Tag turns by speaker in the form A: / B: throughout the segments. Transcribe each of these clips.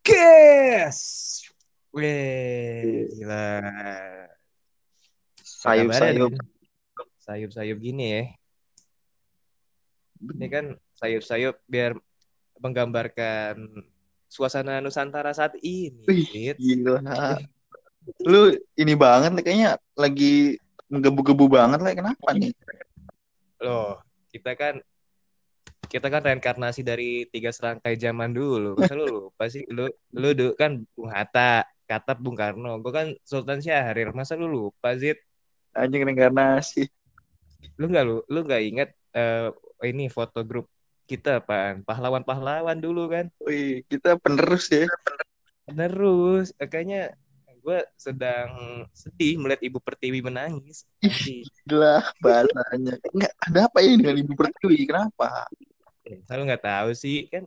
A: Kes. Weh, gila.
B: Sayup-sayup.
A: Sayup-sayup gini ya. Ini kan sayup-sayup biar menggambarkan suasana Nusantara saat ini.
B: Wih, gila. Lu ini banget kayaknya lagi menggebu-gebu banget lah kenapa nih?
A: Loh, kita kan kita kan reinkarnasi dari tiga serangkai zaman dulu. Masa lu lupa sih? Lu lu dulu kan Bung Hatta, Katap Bung Karno. Gue kan Sultan Syahrir. Masa lu lupa, Zid?
B: Anjing reinkarnasi.
A: Lu nggak lu lu nggak ingat eh, ini foto grup kita apaan? Pahlawan-pahlawan dulu kan.
B: Wih, kita penerus ya.
A: Terus eh, kayaknya gue sedang sedih melihat Ibu Pertiwi menangis.
B: Gila bahasanya. Enggak ada apa ini dengan Ibu Pertiwi? Kenapa?
A: Saya nggak tahu sih kan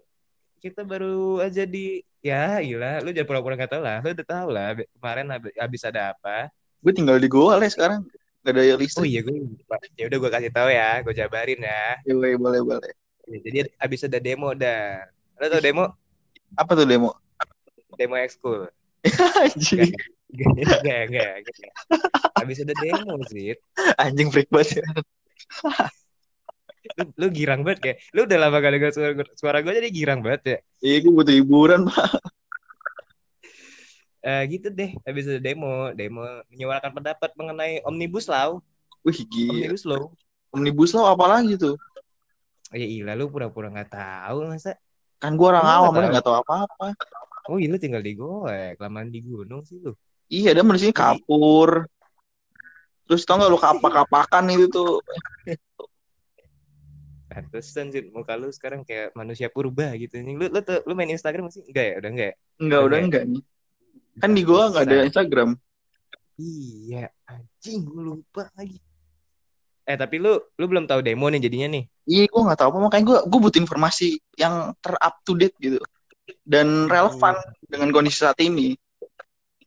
A: kita baru aja di ya gila lu jangan pura-pura nggak tahu lah lu udah tahu lah kemarin hab- habis ada apa
B: Gue tinggal di Goa lah sekarang. Gak ada
A: oh
B: listrik.
A: iya gue ya udah gue kasih tahu ya gue jabarin ya
B: boleh, boleh, boleh.
A: Jadi habis ada demo dah lo tau demo
B: Apa tuh demo?
A: demo ekskul
B: Anjing,
A: enggak, enggak. Habis ada demo sih.
B: anjing freak banget ya.
A: Lu, lu girang banget kayak. Lu udah lama gak dengar suara, suara gue jadi girang banget ya.
B: Iya, gue butuh hiburan, Pak.
A: Eh gitu deh, habis ada demo, demo menyuarakan pendapat mengenai Omnibus Law.
B: Wih, gila.
A: Omnibus Law.
B: Omnibus Law apa lagi tuh?
A: Oh, ya ilah lu pura-pura nggak tahu masa.
B: Kan gue orang awam, mana
A: tahu?
B: nggak tahu apa-apa.
A: Oh iya lu tinggal di Goa, kelamaan di gunung sih lu.
B: Iya, dia di sini kapur. Terus tau gak lu kapak-kapakan itu tuh.
A: Pantesan sih muka lu sekarang kayak manusia purba gitu. Lu lu, tuh- lu main Instagram masih? Enggak ya, udah enggak ya?
B: Enggak, udah
A: Oke.
B: enggak nih. Kan di gua nggak ada. Instagram.
A: Iya, anjing gue lupa lagi. Eh tapi lu lu belum tahu demo nih jadinya nih.
B: Iya, gua nggak tahu apa makanya gua gua butuh informasi yang ter up to date gitu dan relevan dengan kondisi saat ini.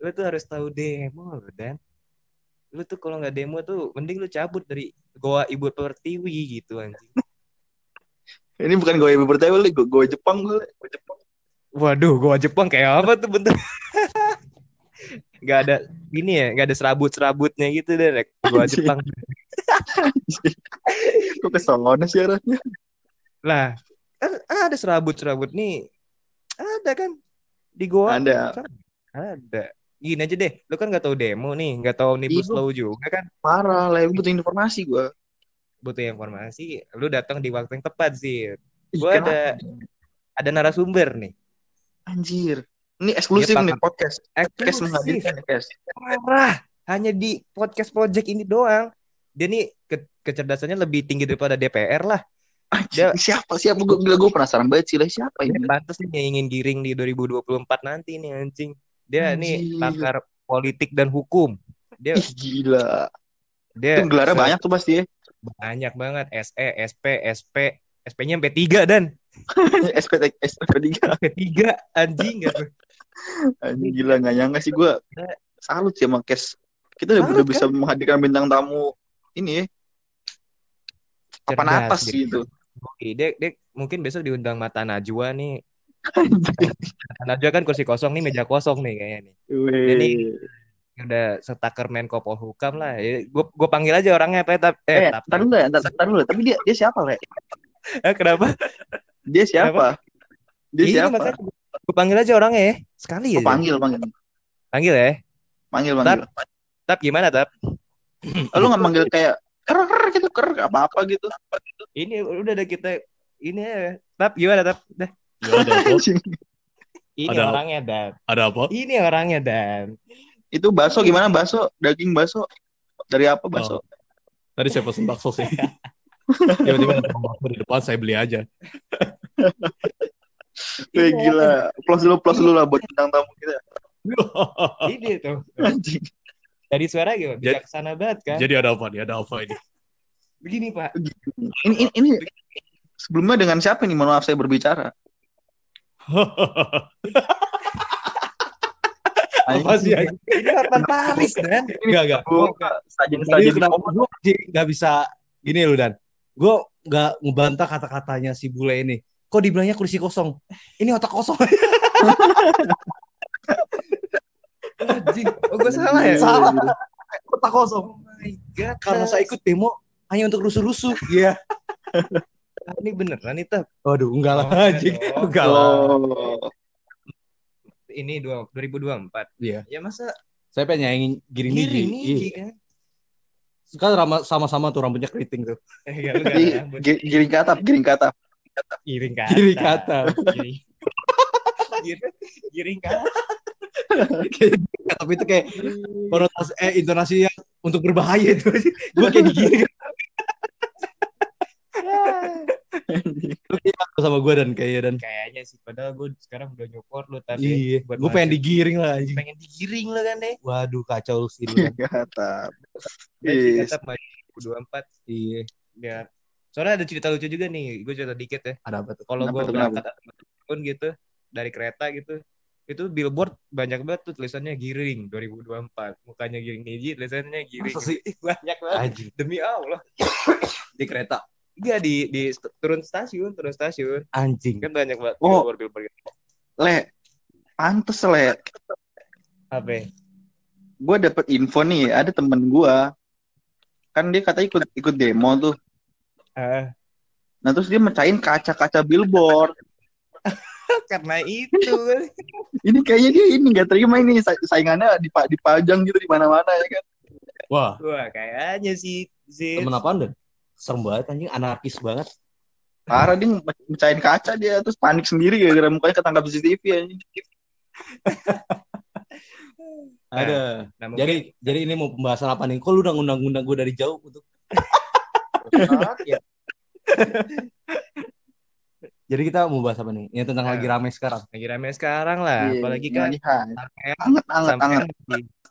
A: Lu tuh harus tahu demo lu dan lu tuh kalau nggak demo tuh mending lu cabut dari Goa Ibu Pertiwi gitu anjing.
B: Ini bukan gue ibu pertama, gue gue Jepang gue.
A: Waduh, Goa Jepang kayak apa tuh bentuk? Gak ada ini ya, gak ada serabut-serabutnya gitu deh. Rek.
B: Anjing.
A: Jepang.
B: Kok kesongonya sih arahnya?
A: Lah, kan ada serabut-serabut nih. Ada kan di Goa?
B: Ada.
A: Ada. Gini aja deh, lu kan gak tahu demo nih, gak tahu omnibus
B: Iya.
A: law juga kan.
B: Parah lah, gue butuh informasi gue.
A: Butuh informasi, lu datang di waktu yang tepat sih.
B: Kenapa?
A: ada ada narasumber nih.
B: Anjir. Ini eksklusif
A: Dia
B: nih podcast. Podcast
A: Eksklusif.
B: menghadirkan ya.
A: Parah. Hanya di podcast project ini doang. Dia nih ke- kecerdasannya lebih tinggi daripada DPR lah.
B: Anjir, siapa siapa gue gila gue penasaran banget sih lah siapa
A: Dia
B: ini?
A: pantas nih yang ingin giring di 2024 nanti nih anjing. Dia nih
B: Anjir.
A: pakar politik dan hukum. Dia
B: Ih gila.
A: dia
B: gelarnya banyak tuh pasti ya.
A: Banyak banget SE, SP, SP, SP-nya sampai 3 dan
B: SPT SP3.
A: sampai 3 anjing gitu.
B: Anjing gila nggak nyangka sih gue salut sih sama Kes. Kita udah, udah bisa menghadirkan bintang tamu ini ya.
A: Cerdas
B: atas gitu.
A: Oke, Dia, dia mungkin besok diundang Mata Najwa nih. Mata Najwa kan kursi kosong nih, meja kosong nih kayaknya nih. Jadi udah setaker Menko Polhukam lah. Gue gue panggil aja orangnya apa tap eh,
B: eh,
A: tap.
B: tar dulu ya, tar, dulu. Tapi dia dia siapa, Le?
A: Eh, kenapa?
B: Dia siapa? Dia
A: Ini
B: siapa?
A: makanya gue panggil aja orangnya ya. Sekali aja.
B: panggil, panggil.
A: Panggil ya.
B: Panggil, panggil.
A: Tap gimana tap?
B: Oh, lu nggak manggil kayak ker ker gitu ker apa apa gitu.
A: Ini udah ada kita ini ya. Tap gimana tap? Dah.
C: Ya.
A: Ini
C: Ada
A: orangnya dan.
C: Ada apa?
A: Ini orangnya dan.
B: Itu bakso gimana bakso? Daging bakso dari apa bakso?
C: Tadi saya pesen bakso sih. Tiba-tiba ada bakso di depan saya beli aja.
B: Wih gila. Plus dulu plus dulu lah buat bintang tamu kita.
A: Ini tuh.
B: Anjing.
A: Dari suara gitu.
C: Jadi-
A: Bijaksana banget kan.
C: Jadi ada apa nih? Ada apa ini?
A: Begini Pak.
B: Ini ini, ini sebelumnya dengan siapa nih? Mohon maaf saya berbicara.
C: apa sih?
A: Ini Hotman Paris dan.
C: Enggak, enggak.
B: Gua sajen sajen
C: gue nggak bisa gini lu dan gue nggak ngebantah kata-katanya si bule ini kok dibilangnya kursi kosong? Ini otak kosong. Anjing,
A: Oh, gue salah ya?
C: salah. Otak kosong.
A: Oh my god.
C: Karena saya ikut demo hanya untuk rusuh-rusuh. Iya.
A: Ah, Ini beneran itu.
C: Waduh, enggak lah
A: Oh,
C: anjing.
A: Enggak
C: lah.
A: Ini dua, 2024.
C: Iya.
A: Ya masa
C: Saya pengen nyanyiin giring niji.
A: giring
C: Iya.
A: kan?
C: Kan rama- sama-sama tuh rambutnya keriting tuh.
A: Eh, enggak,
B: Jadi,
A: enggak
B: giring ke atap, giring ke atap.
A: Giring kata.
C: Giring kata.
A: Giring. Giring, giring kata.
C: Tapi itu kayak konotasi eh intonasi yang untuk berbahaya itu. Gue kayak digiring Lu kayak sama gue dan kayaknya dan
A: Kayaknya sih padahal gue sekarang udah nyopor lu tapi
C: iya,
A: buat
C: gue pengen digiring lah anjing.
A: pengen digiring lu kan deh.
C: Waduh kacau lu sih lu kan.
A: Sih
B: Yes.
A: tetap maju 2024
C: Iya,
A: biar soalnya ada cerita lucu juga nih gue cerita dikit ya
C: ada apa tuh?
A: kalau gue berangkat pun gitu dari kereta gitu itu billboard banyak banget tuh tulisannya giring 2024 mukanya giring niji tulisannya giring
C: Masa sih?
A: banyak banget
C: Anjing.
A: demi Allah
C: Di kereta.
A: Iya di di turun stasiun turun stasiun
C: Anjing.
A: kan banyak banget
B: Oh.
A: billboard billboard gitu.
B: Le, pantes le.
A: apa?
B: Gue dapet info nih, ada temen gue. Kan dia katanya ikut ikut demo tuh.
A: Ah,
B: Nah terus dia mecahin kaca-kaca billboard.
A: karena itu
B: Ini kayaknya dia ini nggak terima ini sa- saingannya dipa- dipajang gitu di mana-mana ya kan.
C: Wah,
A: wah kayaknya sih sih
C: temen apaan dan? Serem banget anjing, anarkis banget.
B: Parah dia me- mecahin kaca dia terus panik sendiri gara-gara mukanya ketangkap CCTV anjing.
A: Nah,
C: Ada.
A: nah, mungkin-
C: Jadi jadi ini mau pembahasan apa nih? Kok lu udah ngundang-ngundang gue dari jauh untuk. Jadi kita mau bahas apa nih? Yang tentang
A: Nah.
C: lagi rame sekarang.
A: lagi rame sekarang lah
B: Iya,
A: apalagi kan
B: lagi hype.
A: sampean
B: Anget, anget,
A: sampean
B: anget.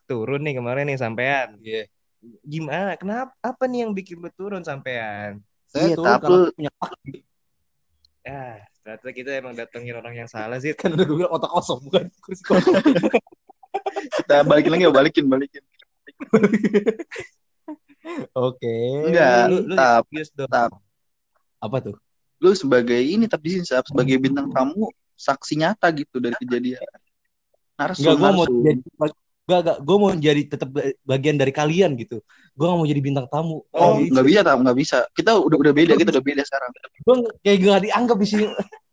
A: turun nih kemarin nih sampean
C: Iya.
A: Gimana kenapa apa nih yang bikin lu turun sampean
C: Saya
B: Iya, tapi-
C: punya
A: ya ternyata kita emang datengin orang yang salah sih
C: Kan udah gue bilang otak kosong bukan kursi kosong.
B: Kita balikin lagi ya, balikin, balikin.
C: Oke.
B: Enggak,
A: lu, lu
B: tap, tap.
C: Apa tuh?
B: Lu sebagai ini tapi sih sebagai bintang tamu saksi nyata gitu dari kejadian. Narsum,
C: Enggak, gue mau
B: narsum.
C: jadi Enggak, enggak, gue mau jadi tetap bagian dari kalian gitu. Gue gak mau jadi bintang tamu.
B: Oh,
C: gitu.
B: nggak bisa, tam, nggak bisa. Kita udah udah beda, kita udah beda sekarang.
C: gue kayak gak dianggap di sini.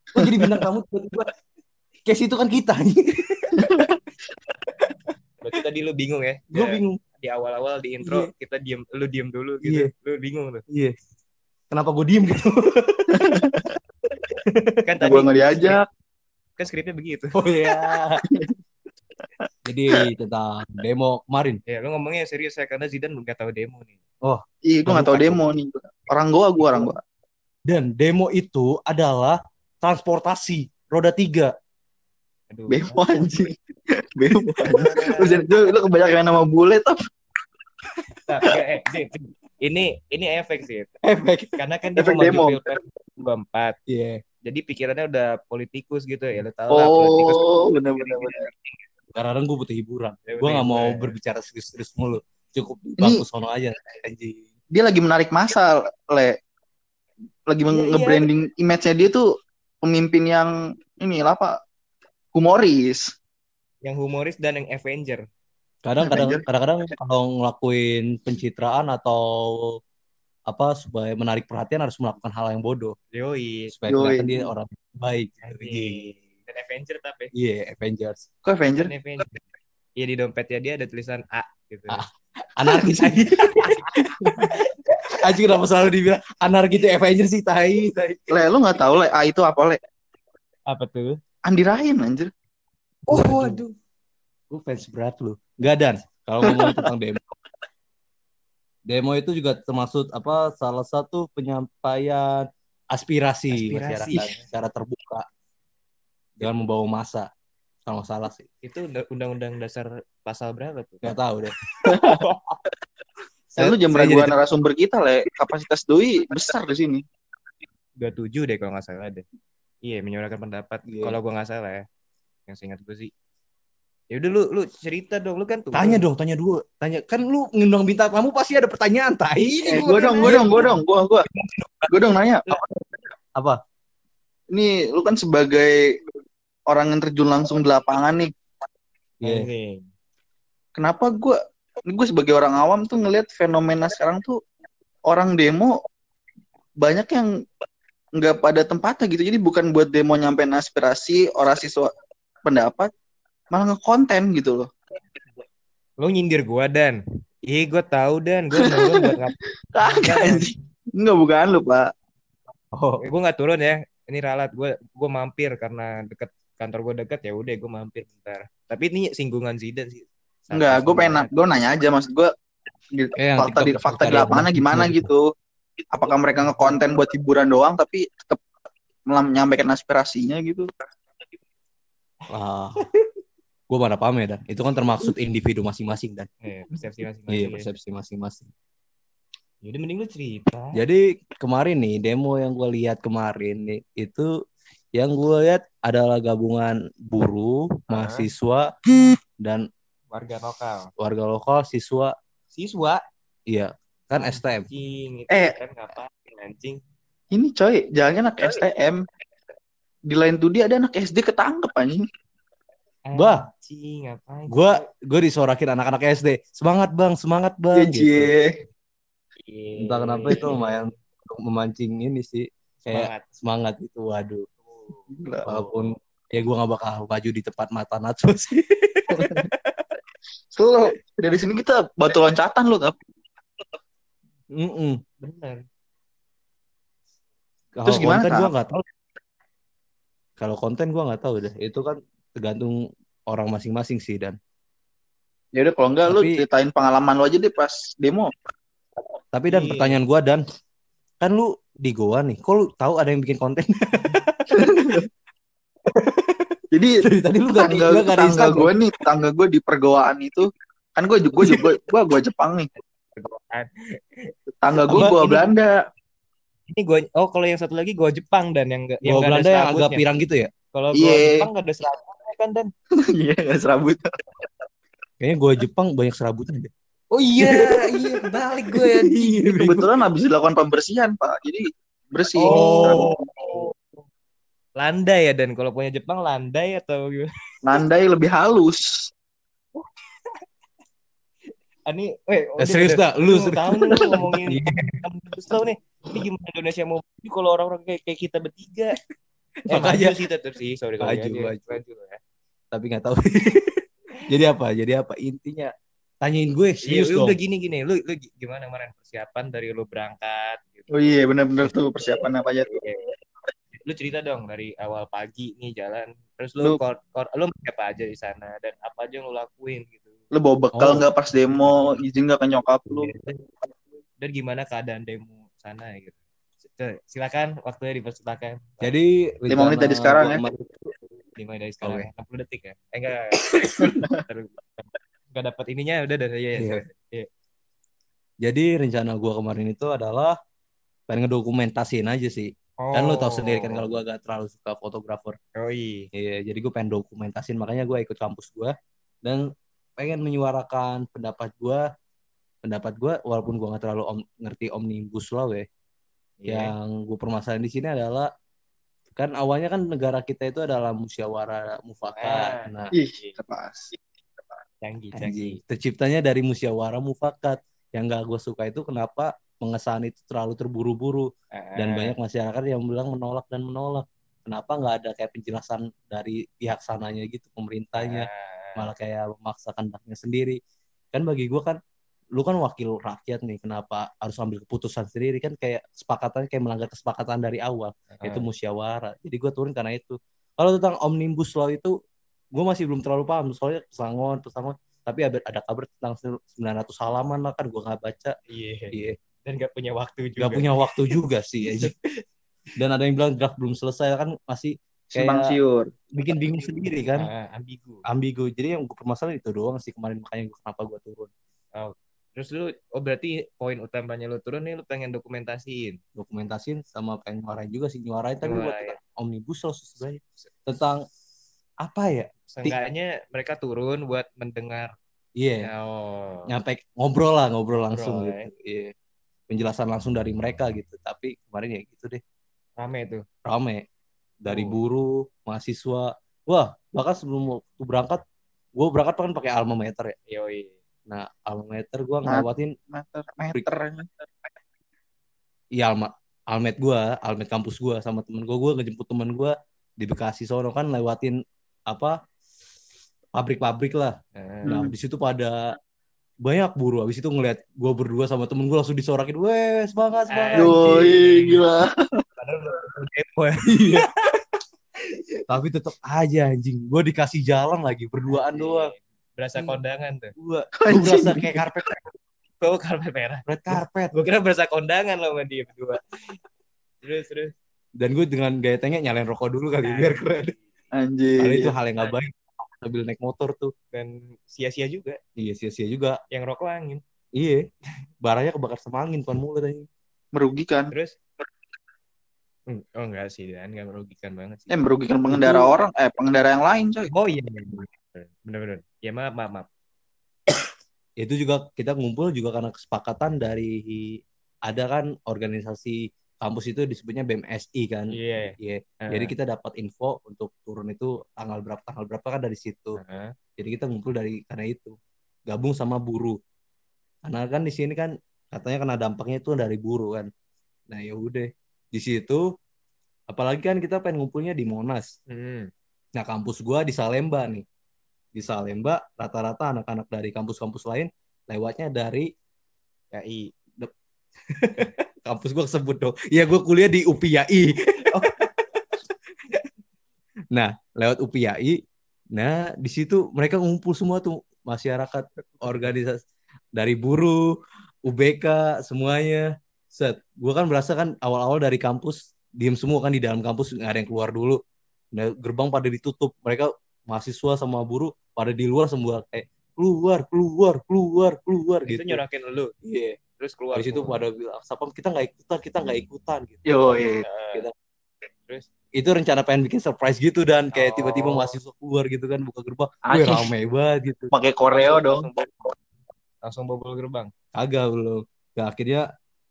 C: Gue jadi bintang tamu tiba-tiba. Case itu kan kita.
A: berarti tadi lu bingung ya
C: gue
A: Ya,
C: bingung.
A: di awal-awal di intro kita diem lu diem dulu gitu lu bingung tuh
C: Iya. Kenapa gue diem gitu?
A: kan tadi
B: Gue nggak diajak.
A: kan skripnya begitu
C: Oh iya. Jadi tentang demo kemarin.
A: ya lu ngomongnya serius ya karena Zidan nggak tahu demo nih
B: Iya, gue nggak tahu demo nih. Orang gua, gua orang gua.
C: Dan demo itu adalah transportasi roda tiga.
A: aduh
B: Bemo anjing. Bemo. Lu, lu, lu kebanyakan nama bule tuh.
A: Nah, eh, ini ini efek sih
C: Efek.
A: karena kan dia
B: Efek
A: mau
B: demo.
A: maju pilpres 24
C: Iya.
A: jadi pikirannya udah politikus gitu ya lu tahu lah politikus
B: Oh, bener-bener. bener.
C: Kadang-kadang gue butuh hiburan.
A: Ya,
C: Gue
A: udah,
C: gak mau berbicara serius-serius mulu. Cukup di
B: Ini-
C: bangku sono aja. Anjing.
B: Dia lagi menarik masa, Le. Lagi
A: Iya, iya.
B: nge-branding image-nya dia tuh pemimpin yang ini apa? Humoris.
A: yang humoris dan yang Avenger
C: Kadang-kadang
B: Avenger.
C: kadang-kadang kalau ngelakuin pencitraan atau apa supaya menarik perhatian harus melakukan hal yang bodoh
A: Yoi
C: supaya
B: Yoi.
C: kelihatan dia orang baik.
A: Anjing. Dan Avenger tapi
C: Iya, Avengers.
B: Kok Avenger?
A: Avenger Iya di dompetnya dia ada tulisan A gitu.
C: A. Anarkis aja. Anjing kenapa selalu dibilang anarkis itu Avengers sih tai, tai.
B: Le, lu nggak tahu Le, A itu apa Le?
A: Apa tuh?
B: Andi Rahim anjir.
C: Oh, waduh. Gue fans berat lu. Gak dan. Kalau ngomong tentang demo. Demo itu juga termasuk apa salah satu penyampaian aspirasi,
A: Aspirasi.
C: masyarakat secara terbuka dengan membawa masa. Kalau nggak salah sih.
A: Itu unda- undang-undang dasar pasal berapa tuh?
C: Nggak tahu deh.
B: Eh, lu jam
C: saya
B: raguan
C: jadi-
B: narasumber kita Le. Kapasitas doi besar di sini.
A: 27 deh kalau nggak salah deh. Iya, menyuarakan pendapat.
C: Iya.
A: Kalau gua nggak salah ya. Yang seingat gue sih. Ya udah lu lu cerita dong, lu kan tuh.
C: Tanya dong, tanya dulu. Tanya kan lu ngundang bintang tamu pasti ada pertanyaan, tai.
B: Eh, gua dong, gua dong, gua dong, gua gua. Gua dong nanya.
C: Apa?
B: ini lu kan sebagai orang yang terjun langsung di lapangan nih.
C: Iya.
A: Anjing.
B: Kenapa gue ini gue sebagai orang awam tuh ngelihat fenomena sekarang tuh orang demo banyak yang nggak pada tempatnya gitu. Jadi bukan buat demo nyampein aspirasi, orasi pendapat, malah ngekonten gitu loh.
A: Lo nyindir gua dan. Ih, gua tahu dan gua nonton buat ngap.
B: Kagak. Enggak bukan lu, Pak.
C: Oh,
A: Gua nggak turun ya. Ini ralat gua gua mampir karena deket kantor gua deket ya udah gua mampir bentar. Tapi ini singgungan Zidane sih.
B: Enggak, gue pengen gue nanya aja maksud gue di-
C: Eh, yang
B: fakta di fakta di lapangannya gimana
C: gitu.
B: gitu. Apakah mereka ngekonten buat hiburan doang tapi tetap menyampaikan aspirasinya gitu.
C: ah. gue mana paham ya dan itu kan termaksud individu masing-masing dan
A: Eh, persepsi masing-masing.
C: iya
A: ya.
C: persepsi masing-masing.
A: Yaudah mending lu cerita.
C: Jadi kemarin nih demo yang gue lihat kemarin nih itu yang gue lihat adalah gabungan buruh,
A: Ah.
C: mahasiswa dan
A: Warga lokal.
C: warga lokal, siswa,
A: Siswa.
C: iya kan STM.
A: Anjing. Itu
B: Eh.
A: kan ngapain anjing?
B: Ini coy, jangan anak STM. Di lain tuh dia ada anak SD ketangkep anjing.
C: Bah. Gue gue disorakin anak-anak SD, semangat bang, semangat bang. gitu.
B: Cie.
A: Iya.
C: Entah kenapa itu lumayan memancing ini sih kayak
A: Semangat.
C: semangat itu. Waduh,
B: Gila.
C: walaupun ya gue gak bakal maju di tempat mata Natsu sih.
B: Selalu dari sini kita batu loncatan lu tapi
C: Mm-mm.
A: Bener.
C: Kalau
B: Terus gimana,
C: konten gue nggak tahu. Kalau konten gue nggak tahu deh. Itu kan tergantung orang masing-masing sih dan.
B: ya udah kalau enggak lu
C: Tapi-
B: ceritain pengalaman lu aja deh pas demo.
C: Tapi dan
A: Iya.
C: pertanyaan gue dan kan lu di Goa nih, kok lu tahu ada yang bikin konten?
B: Jadi
C: tadi lu gak,
B: tangga,
C: gak ada
B: tangga gue nih, tangga gue di pergawaan itu kan gue juga gue gue gue Jepang nih. Tangga gue gue Belanda.
A: Ini gua oh kalau yang satu lagi gua Jepang dan yang enggak
C: Goa
A: nggak ada
C: Belanda yang agak pirang gitu ya.
A: Kalau gua
B: Iya.
A: Jepang enggak ada serabutnya kan dan.
B: Iya, nggak serabut.
C: Kayaknya Goa Jepang banyak serabutan deh.
A: Oh iya, iya balik gue ya.
B: Kebetulan habis dilakukan pembersihan, Pak. Jadi bersih.
A: Oh. Landai ya dan kalau punya Jepang landai atau gimana?
B: Landai lebih halus.
A: Ani, eh,
C: Eh, serius dah, lu serius.
A: tahu nih lu ngomongin Terus tahu nih, ini gimana Indonesia mau ini kalau orang-orang kayak, kayak kita bertiga. Eh,
C: Makanya.
A: sih tetap sih, sorry kalau
C: Maju,
A: aja.
C: maju.
A: Maju ya.
C: Tapi nggak tahu. Jadi apa? Jadi apa? Intinya tanyain gue
A: Iya,
C: serius dong.
A: udah gini gini, lu lu gimana kemarin persiapan dari lu berangkat gitu.
B: Oh iya, benar-benar tuh persiapan apa aja tuh.
A: Lu cerita dong dari awal pagi nih jalan, terus lu
B: Lu-
A: kor, kor, lu apa aja di sana dan apa aja yang lu lakuin gitu.
B: Lu bawa bekal
C: Oh.
B: nggak pas demo, izin nggak ke nyokap lu.
A: Dan, gimana keadaan demo sana gitu. Silakan waktunya dipersilakan.
C: Jadi
B: Lima menit dari sekarang ya.
C: kemarin-
A: dimulai dari sekarang
C: Oke.
A: 60 detik ya. Eh enggak. Enggak dapat ininya udah dari ya.
C: Iya. Jadi rencana gua kemarin itu adalah pengen ngedokumentasiin aja sih. Kan lu tahu sendiri kan kalau gua gak terlalu suka fotografer.
A: Oh iya.
C: Iya, jadi gue pengen dokumentasin makanya gue ikut kampus gue dan pengen menyuarakan pendapat gue pendapat gue walaupun gue nggak terlalu om- ngerti omnibus law ya
A: Iya.
C: yang gue permasalahan di sini adalah kan awalnya kan negara kita itu adalah musyawarah mufakat
A: Ah.
C: nah
B: Ih.
A: Canggih, canggih.
C: terciptanya dari musyawarah mufakat. Yang gak gue suka itu kenapa pengesahan itu terlalu terburu-buru? Dan
A: Ah.
C: banyak masyarakat yang bilang menolak dan menolak. Kenapa nggak ada kayak penjelasan dari pihak sananya gitu pemerintahnya?
A: Ah.
C: malah kayak memaksa kehendaknya sendiri. Kan bagi gue kan lu kan wakil rakyat nih kenapa harus ambil keputusan sendiri? Kan kayak kesepakatan kayak melanggar kesepakatan dari awal. Itu musyawarah. Jadi gue turun karena itu. Kalau tentang omnibus law itu gue masih belum terlalu paham soalnya pesangon pesangon tapi ada, ada kabar tentang 900 halaman lah kan gue nggak baca
A: Iya.
C: iya
A: Dan gak punya waktu juga.
C: nggak punya waktu juga sih aja. dan ada yang bilang draft belum selesai kan masih
B: Simpang
C: Kayak-
B: siur.
C: bikin bingung sendiri kan
A: Ah, ambigu.
C: ambigu jadi yang gue permasalahan itu doang sih kemarin makanya gue kenapa gue turun
A: Terus lu oh berarti poin utamanya lu turun nih lu pengen dokumentasiin.
C: dokumentasin sama pengen nyuarain juga sih nyuarain tapi buat omnibus law sebenarnya tentang apa ya
A: Seenggaknya mereka turun buat mendengar.
C: iya
A: Oh.
C: nyampe ngobrol lah ngobrol langsung
A: Ngobrol,
C: gitu iya penjelasan langsung dari mereka gitu tapi kemarin ya gitu deh
A: Rame tuh.
C: rame dari
A: Oh.
C: buruh, mahasiswa. Wah, bahkan sebelum waktu berangkat, gue berangkat kan pakai alma mater ya.
A: Yoi.
C: Nah, alma mater gue
B: Nah.
C: ngelewatin
B: meter meter
C: iya alma almet gue, almet kampus gue sama temen gue, gue ngejemput temen gue di Bekasi sono kan lewatin apa pabrik-pabrik lah.
A: Nah,
C: Nah,
B: Hmm.
C: di situ pada banyak buruh. Habis itu ngeliat gue berdua sama temen gue langsung disorakin, weh semangat semangat.
B: Yoi, gila.
A: belum demo ya.
C: Iya. Tapi tetap aja anjing, gue dikasih jalan lagi berduaan doang.
A: Berasa
C: Hmm.
A: kondangan tuh.
C: Gue berasa kayak karpet
A: Oh, karpet merah.
C: red karpet.
A: Gue kira berasa kondangan loh sama dia berdua. Terus, terus.
C: Dan gue dengan gaya tengnya nyalain rokok dulu kali biar keren.
B: Anjir.
C: Karena itu hal yang gak baik sambil naik motor tuh.
A: Dan sia-sia juga.
C: Iya sia-sia juga.
A: Yang rokok angin.
C: Iya. Baranya kebakar sama angin bukan mulut anjing.
B: merugikan.
A: Terus. Hmm, Oh enggak sih, Dan. Enggak merugikan banget sih.
B: Eh merugikan pengendara
C: Itu-
B: orang, eh pengendara yang lain coy.
A: Oh iya. Bener-bener. Ya maaf, maaf, maaf.
C: Itu juga kita ngumpul juga karena kesepakatan dari ada kan organisasi kampus itu disebutnya BMSI kan.
A: Iya.
C: Iya.
A: Heeh.
C: Jadi kita dapat info untuk turun itu tanggal berapa tanggal berapa kan dari situ.
A: Heeh.
C: Jadi kita ngumpul dari karena itu. Gabung sama buruh. Karena kan di sini kan katanya kena dampaknya itu dari buruh kan. Nah, ya udah. Di situ apalagi kan kita pengen ngumpulnya di Monas.
A: Hmm.
C: Nah, kampus gua di Salemba nih. Di Salemba rata-rata anak-anak dari kampus-kampus lain lewatnya dari
A: KI.
C: kampus gua kesebut dong. Iya, gua kuliah di UPIAI. nah, lewat UPIAI. Nah, di situ mereka ngumpul semua tuh masyarakat organisasi dari buruh, UBK, semuanya. Set, gua kan berasa kan awal-awal dari kampus diem semua kan di dalam kampus nggak ada yang keluar dulu. Nah, gerbang pada ditutup. Mereka mahasiswa sama buruh pada di luar semua kayak keluar, keluar, keluar, keluar
A: Itu
C: gitu.
A: nyorakin lu.
C: Iya.
A: Terus keluar.
C: Habis itu
A: semua.
C: pada bilang, Sapam kita nggak ikutan, kita nggak ikutan gitu.
B: Yoi.
A: Heeh. Terus.
C: Itu rencana pengen bikin surprise gitu dan kayak
A: Oh.
C: tiba-tiba mahasiswa keluar gitu kan buka gerbang, wih
B: Anjing.
C: rame banget gitu.
B: Pakai koreo dong.
A: Langsung bobol. Langsung bobol gerbang.
C: Agak belum. Nah, akhirnya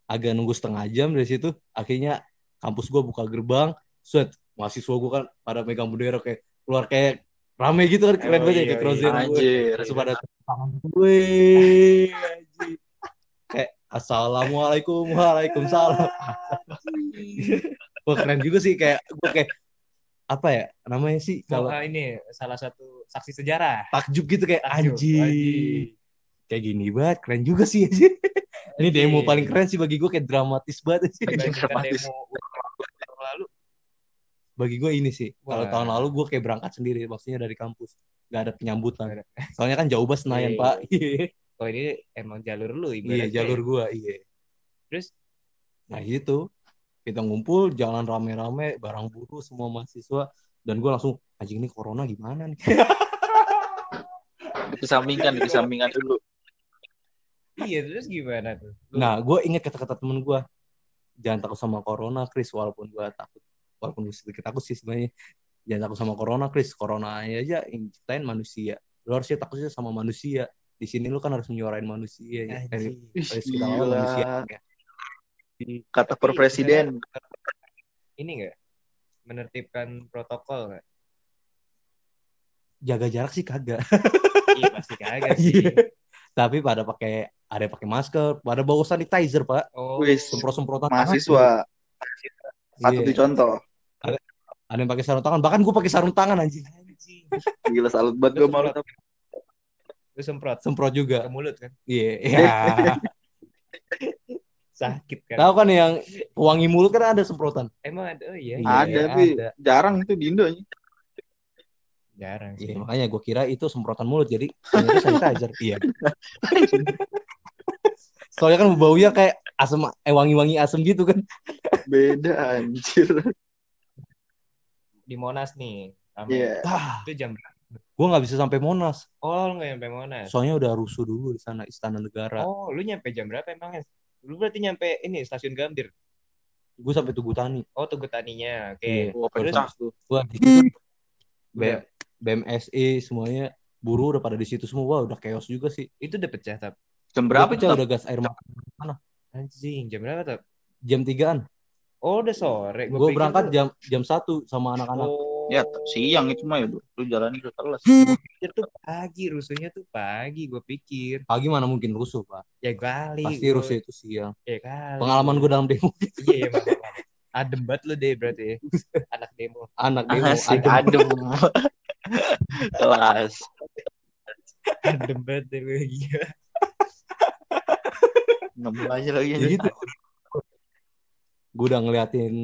C: agak nunggu setengah jam dari situ. Akhirnya kampus gua buka gerbang, set mahasiswa gua kan pada megang bendera kayak keluar kayak rame gitu kan keren
A: Oh,
C: banget ya
A: iya,
C: kayak
A: iya.
C: crosshair gue.
B: Anjir.
C: Terus pada tangan gue assalamualaikum waalaikumsalam. Wah keren juga sih kayak gue kayak apa ya namanya sih
A: Kalau
C: kalau
A: ini salah satu saksi sejarah.
C: takjub gitu kayak
A: Takjub,
C: anjing. Kayak gini banget keren juga sih anjing. Ini demo paling keren sih bagi gue kayak dramatis banget sih.
A: Dibandingkan
B: Dramatis.
A: demo lalu.
C: Bagi gue ini sih. Kalau tahun lalu gue kayak berangkat sendiri maksudnya dari kampus. Gak ada penyambutan.
A: Nggak
C: Soalnya kan jauh banget Senayan,
A: Iya.
C: Pak.
A: Oh ini emang jalur lu
C: Iya,
A: ibaratnya.
C: jalur gue, iya.
A: Terus
C: Nah gitu, kita ngumpul, jalan rame-rame, barang buruh, semua mahasiswa, dan gue langsung, anjing ini corona gimana nih?
B: Dikesampingkan, dikesampingkan dulu.
A: iya terus gimana tuh? Lu-
C: Nah, gue inget kata-kata temen gue, jangan takut sama corona, Chris, walaupun gue takut, walaupun gue sedikit takut sih sebenarnya, jangan takut sama corona, Chris, corona aja yang ciptain manusia, lu harusnya takutnya sama manusia, di sini lu kan harus menyuarain manusia, ya. dari, dari lu
B: gila.
C: manusia. ya.
B: Kata
A: Tapi
B: per presiden.
A: Ini enggak menertibkan protokol nggak?
C: Jaga jarak sih kagak.
A: Iya pasti kagak sih.
C: Iya. Tapi pada pakai ada yang pakai masker, pada bawa sanitizer, Pak.
A: Oh,
B: Wis.
C: Semprot-semprotan tangan.
B: Mahasiswa patut
C: Iya.
B: dicontoh.
C: Ada yang pakai sarung tangan, bahkan gue pakai sarung tangan anjing.
A: anjing.
B: Gila salut banget gue malu.
A: Lu semprot
C: Semprot juga.
A: ke mulut kan?
C: Iya. Iya.
A: Sakit kan?
C: Tahu kan yang wangi mulut kan ada semprotan.
A: Emang ada? Oh iya.
C: Iya,
B: Ada tapi
C: ada.
B: jarang itu di Indo.
A: Jarang sih.
C: Iya, makanya gue kira itu semprotan mulut jadi sanitizer. Iya. Soalnya kan baunya kayak asam eh wangi-wangi asam gitu kan.
B: Beda anjir.
A: Di Monas nih.
B: Iya.
C: Ah,
A: Itu jam berapa?
C: Gue nggak bisa sampai Monas.
A: Oh, lu nggak nyampe Monas.
C: Soalnya udah rusuh dulu di sana Istana Negara.
A: Oh, lu nyampe jam berapa emangnya? Lu berarti nyampe ini stasiun Gambir.
C: Gue sampai Tugu Tani.
A: Oh, Tugu Taninya. Oke.
C: Iya.
A: Terus?
B: pecah tuh.
C: Wah, di situ B-
A: Udah.
C: BMSI semuanya buruh udah pada di situ semua. Wah, udah chaos juga sih.
A: Itu udah pecah tapi
B: Jam berapa
C: Udah pecah, udah gas air mata
A: anjing jam berapa tuh?
C: jam 3-an.
A: Oh, udah sore. Gua
C: Gue berangkat
A: tuh-
C: jam jam satu sama anak-anak.
A: Oh,
B: Ya siang itu mah ya lu lu jalan telas.
A: Gua pikir tuh pagi, rusuhnya tuh pagi. Gue pikir.
C: Pagi mana mungkin rusuh pak?
A: Ya kali.
C: Pasti
A: gua-
C: rusuh itu siang.
A: Ya kali.
C: Pengalaman gue dalam demo
A: Iya, maaf. Adem banget lu deh berarti ya. Anak demo.
C: anak demo
B: Asik
C: adem.
B: adem. Kelas.
A: Adem banget deh lu gila.
B: Aja lagi.
C: Ya gitu. Gue udah ngeliatin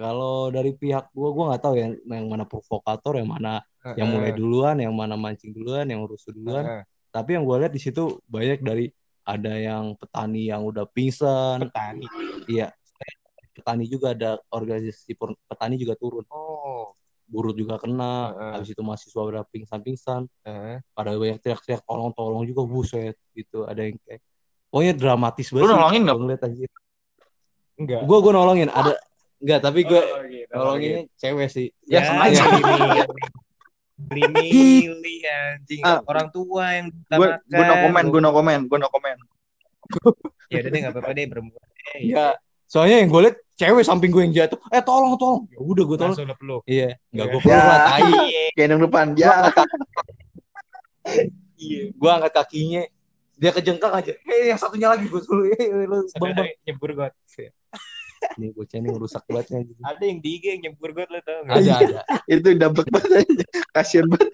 C: kalau dari pihak gue, gue nggak tahu ya yang mana provokator, yang mana yang mulai duluan, yang mana mancing duluan, yang rusuh duluan.
A: Heeh.
C: Tapi yang gue lihat di situ banyak dari ada yang petani yang udah pingsan,
A: petani.
C: iya. Petani juga ada organisasi petani juga turun,
A: Oh.
C: buruh juga kena.
A: Heeh.
C: Habis itu mahasiswa udah pingsan-pingsan,
A: Heeh.
C: pada banyak teriak-teriak tolong-tolong juga buset gitu. Ada yang kayak pokoknya dramatis
B: Lu
C: banget. sih
B: nolongin nggak?
C: gua ngeliat anjir.
A: Enggak.
C: Gue gue nolongin ada enggak tapi gue
A: Oh, gitu.
C: nolonginnya cewek sih.
B: Ya, sengaja.
A: Beli milih anjing
B: Ah.
A: orang tua yang
B: Gue gue no comment, gue no comment, gue no comment.
A: Ya udah deh enggak apa-apa deh berempat. deh.
C: Iya. Soalnya yang gue liat cewek samping gue yang jatuh. Eh tolong tolong. Ya udah gue tolong.
A: Langsung lu peluk.
C: Iya. Enggak gue
B: Ya.
C: peluk lah tai.
B: Gendong depan. Ya.
A: Iya.
C: Gue angkat kakinya. Dia kejengkang aja. Eh yang satunya lagi gue dulu. Eh lu bang bang.
A: nyebur got.
C: Nih bocah ini ngerusak banget.
A: Ada yang di IG yang nyebur got lo tau enggak?
C: Ada ada.
B: Itu dapat banget. aja. Kasian banget.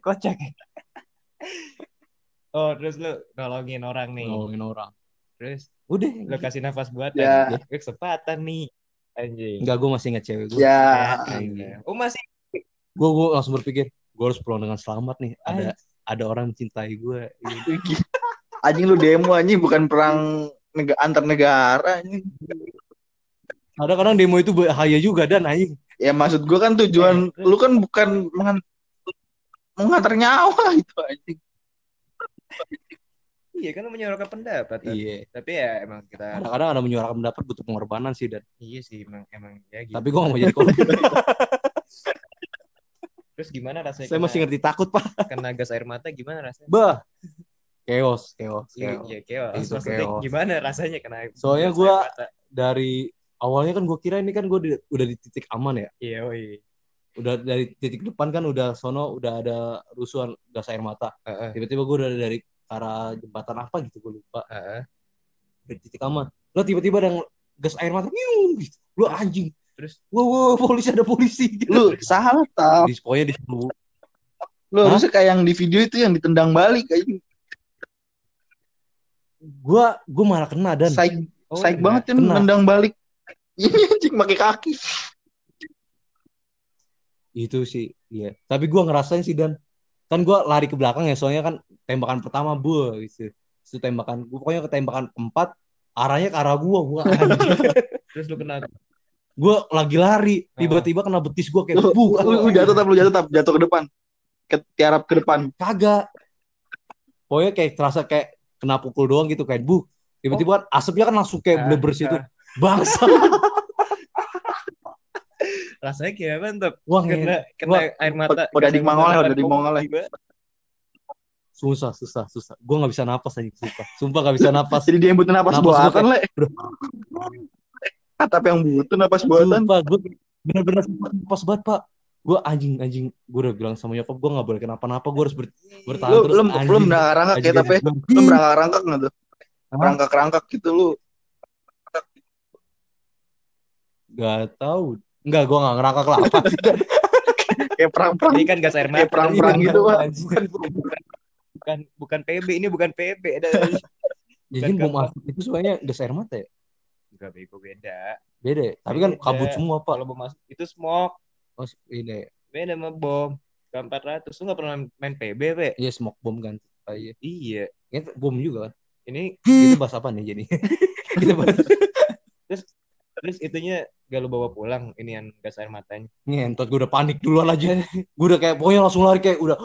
A: Kocak. Oh, terus lu nolongin orang nih.
C: Nolongin orang.
A: Terus
C: Udah.
A: lu kasih nafas buatan.
B: Ya.
A: Eh, Kesempatan nih. Anjing.
C: Enggak gue masih ingat cewek gue.
B: Ya.
A: anjing. Oh, masih
C: Gue gue langsung berpikir gue harus pulang dengan selamat nih. Ada ada orang mencintai gue.
B: Anjing lu demo anjing bukan perang nega- antar negara anjing.
C: Kadang-kadang demo itu bahaya juga dan anjing.
B: Ya maksud gue kan tujuan
A: Eh,
B: lu kan bukan mengan- mengantar nyawa itu anjing.
A: Iya kan menyuarakan pendapat. kan?
C: Iya.
A: Tapi ya emang kita
C: Kadang-kadang ada menyuarakan pendapat butuh pengorbanan sih dan.
A: iya sih emang emang ya gitu.
C: Tapi gue gak mau jadi korban.
A: Terus gimana rasanya?
C: Saya
A: kena-
C: masih ngerti takut pak.
A: kena gas air mata gimana rasanya?
C: Bah. Chaos, chaos,
A: Iya,
C: chaos.
A: iya, chaos. Maksudnya
C: chaos.
A: gimana rasanya kena
C: Soalnya
A: mata?
C: Dari awalnya kan gue kira ini kan gue udah di titik aman ya.
A: Iya, oi.
C: Udah dari titik depan kan udah sono udah ada rusuhan gas air mata.
A: Heeh,
C: Tiba-tiba gue udah dari arah jembatan apa gitu gue lupa.
A: heeh.
C: Dari titik aman. Lo tiba-tiba ada gas air mata. Nyung, gitu. Lo anjing.
A: Terus
C: Wow, wow, polisi ada polisi. Gitu.
B: Lu salah tau.
C: Di, pokoknya di
B: Lu harusnya kayak yang di video itu yang ditendang balik anjing.
C: Gue gue malah kena dan
B: Saik,
A: Oh,
B: saik
A: kena.
B: banget kan
C: Kena.
B: nendang balik. Ini anjing pakai kaki.
C: itu sih iya tapi gue ngerasain sih dan kan gue lari ke belakang ya soalnya kan tembakan pertama gue gitu itu tembakan gue pokoknya ke tembakan empat arahnya ke arah gue gue
A: terus lu kena
C: gue lagi lari tiba-tiba kena betis gue kayak bu
B: lu, lu jatuh tapi lu jatuh tapi jatuh ke depan. Ke tiarap ke depan.
C: kagak pokoknya kayak terasa kayak kena pukul doang gitu kayak bu tiba-tiba asapnya kan langsung kayak
A: Ah,
C: bleber situ
A: ah.
C: bangsa
A: rasanya kayak tuh?
C: wah
A: Kena kena
C: Wah,
A: air mata.
B: udah di
A: depan
B: udah di
A: tiba.
C: susah susah susah gue nggak bisa napas aja sumpah sumpah nggak bisa napas
B: Jadi dia yang butuh napas
C: Napas
B: buatan, Le. Tapi yang butuh napas buatan.
C: Sumpah, gue bener-bener sumpah napas banget pak. Gue anjing anjing, gue udah bilang sama nyokap gue nggak boleh kenapa-napa, gue harus ber- bertahan
B: Lu
C: terus.
B: lu
C: anjing.
B: lu merangkak ya
C: Anjing,
B: tapi
C: anjing.
B: lu merangkak nggak tuh?
C: Hah?
B: Merangkak-rangkak gitu lu.
C: Gak tahu. Enggak, gue gak ngerangkak lah apa sih.
B: Kayak perang-perang.
A: Ini kan gas air mata.
B: Kayak perang-perang
A: Ini
B: gitu.
C: Anjing.
A: Bukan bukan PB, ini bukan PB. Ada
C: Jadi bom asap itu soalnya gas air mata ya?
A: Enggak bego beda.
C: Beda ya? Tapi kan kabut semua pak.
A: Kalau bom asap itu smoke.
C: Oh, ini
A: Beda sama bom. K400 lu nggak pernah main PB, Pe?
C: iya smoke bom kan. Ah, iya.
A: Iya.
C: Ini bom juga kan.
A: Ini
C: Kita bahas apa nih jadi? Kita bahas
A: terus itunya gak lu bawa pulang ini yang gas air matanya.
C: ngentot gue udah panik duluan aja. Gue udah kayak pokoknya langsung lari kayak udah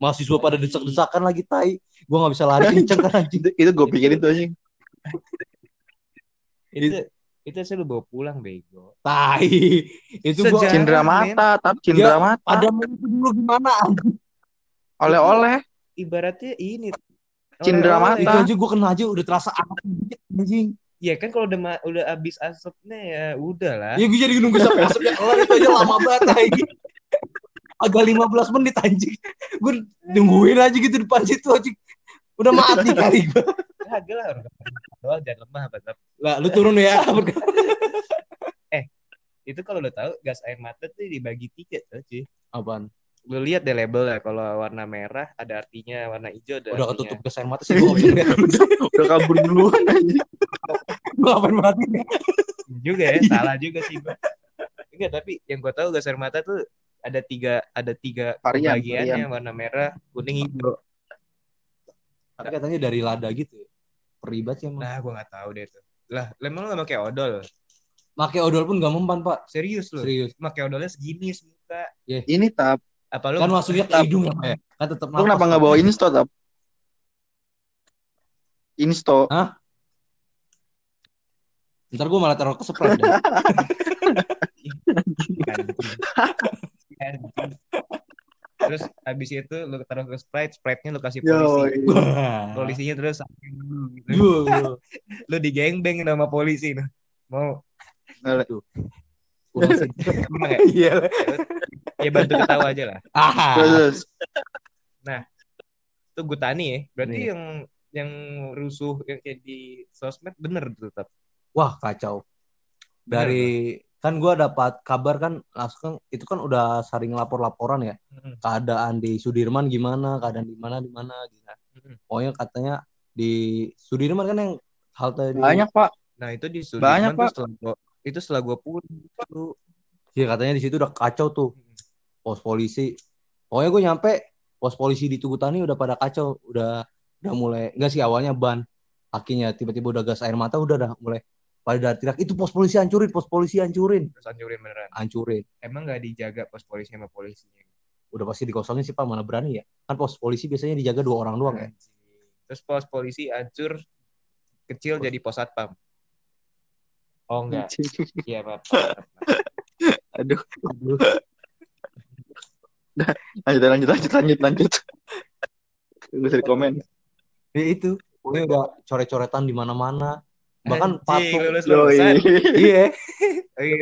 C: mahasiswa pada desak-desakan lagi tai. Gue gak bisa lari kenceng kan anjing.
B: Itu, itu gue pikirin tuh anjing.
A: Itu itu saya lu bawa pulang bego.
C: Tai. Itu gue
A: Sejarah.
B: Cindera
A: men.
B: mata, tapi cindera mata.
C: ada itu dulu gimana?
B: Oleh-oleh.
A: Ibaratnya ini
B: Cindera
A: oleh-oleh.
C: Itu
B: mata.
C: aja gue kena aja udah terasa anjing.
A: Iya kan kalau udah ma- udah habis asapnya ya udah lah.
C: Ya gue jadi nunggu sampai asapnya kelar itu aja lama banget anjing. Agak 15 menit anjing. Gue nungguin aja gitu depan situ anjing. Udah mati kali gue.
A: Kagak lah orang doang jangan lemah tetap.
C: Lah lu turun ya.
A: Itu kalau udah tahu gas air mata tuh dibagi tiga tuh cuy.
C: Apaan?
A: Lu lihat deh label ya kalau warna merah ada artinya, warna hijau ada
C: Udah
A: artinya.
C: ketutup gas air mata sih gue.
B: Udah kabur duluan aja.
C: Gue ngapain mati
A: juga ya salah juga sih gua. Enggak tapi yang gua tahu gas air mata tuh ada tiga ada tiga
B: Varian,
A: bagiannya warna merah kuning hijau
C: Tapi katanya dari lada gitu ya. Peribat sih emang.
A: nah gua nggak tahu deh tuh lah emang lu nggak pakai odol
C: Pakai odol pun gak mempan pak.
A: serius lu
C: Serius.
A: pakai odolnya segini semuka
B: Ini tap.
A: apa lu
C: Kan masuknya ke hidung ya Pak, ya. Kan tetap
B: Lu kenapa nggak bawa insto tap? Insto.
C: Ntar gue malah taruh ke sprite dah.
A: Terus habis itu lu taruh ke sprite sprite-nya lu kasih
B: Yo,
A: polisi
C: Wah.
A: polisinya terus gitu.
C: Yo.
A: lu digengbeng sama polisi nah. mau emang ya?
C: Iya.
A: ya bantu ketawa aja lah
C: Ah.
B: Terus
A: itu Gutani ya berarti
C: Iya.
A: yang yang rusuh yang kayak di sosmed bener tuh tetap
C: Wah kacau. Dari kan gue dapat kabar kan langsung itu kan udah sering lapor-laporan ya
A: Hmm.
C: keadaan di Sudirman gimana keadaan di mana di mana gitu.
A: Hmm.
C: Pokoknya katanya di Sudirman kan yang halte di
B: banyak pak.
A: Nah itu di
B: Banyak,
A: Sudirman tuh
B: Pak.
A: setelah gua, itu setelah gue pulang tuh.
C: Iya katanya di situ udah kacau tuh pos polisi. Pokoknya gue nyampe pos polisi di Tugu Tani udah pada kacau, udah udah mulai enggak sih awalnya ban, akhirnya tiba-tiba udah gas air mata udah dah mulai pada teriak itu pos polisi hancurin, pos polisi hancurin,
A: terus hancurin beneran.
C: hancurin.
A: Emang nggak dijaga pos polisi sama polisinya?
C: Udah pasti dikosongin sih Pak, mana berani ya. Kan pos polisi biasanya dijaga dua orang doang ya.
A: Terus pos polisi hancur kecil jadi pos satpam. Oh enggak, iya pak.
B: Aduh. Lanjut lanjut lanjut lanjut lanjut. Gue bisa komen.
C: Ya itu, pokoknya udah coret-coretan di mana-mana. Bahkan
A: Anjing,
C: patung.
A: lulus lulusan.
C: Iya.
A: Oh, iya.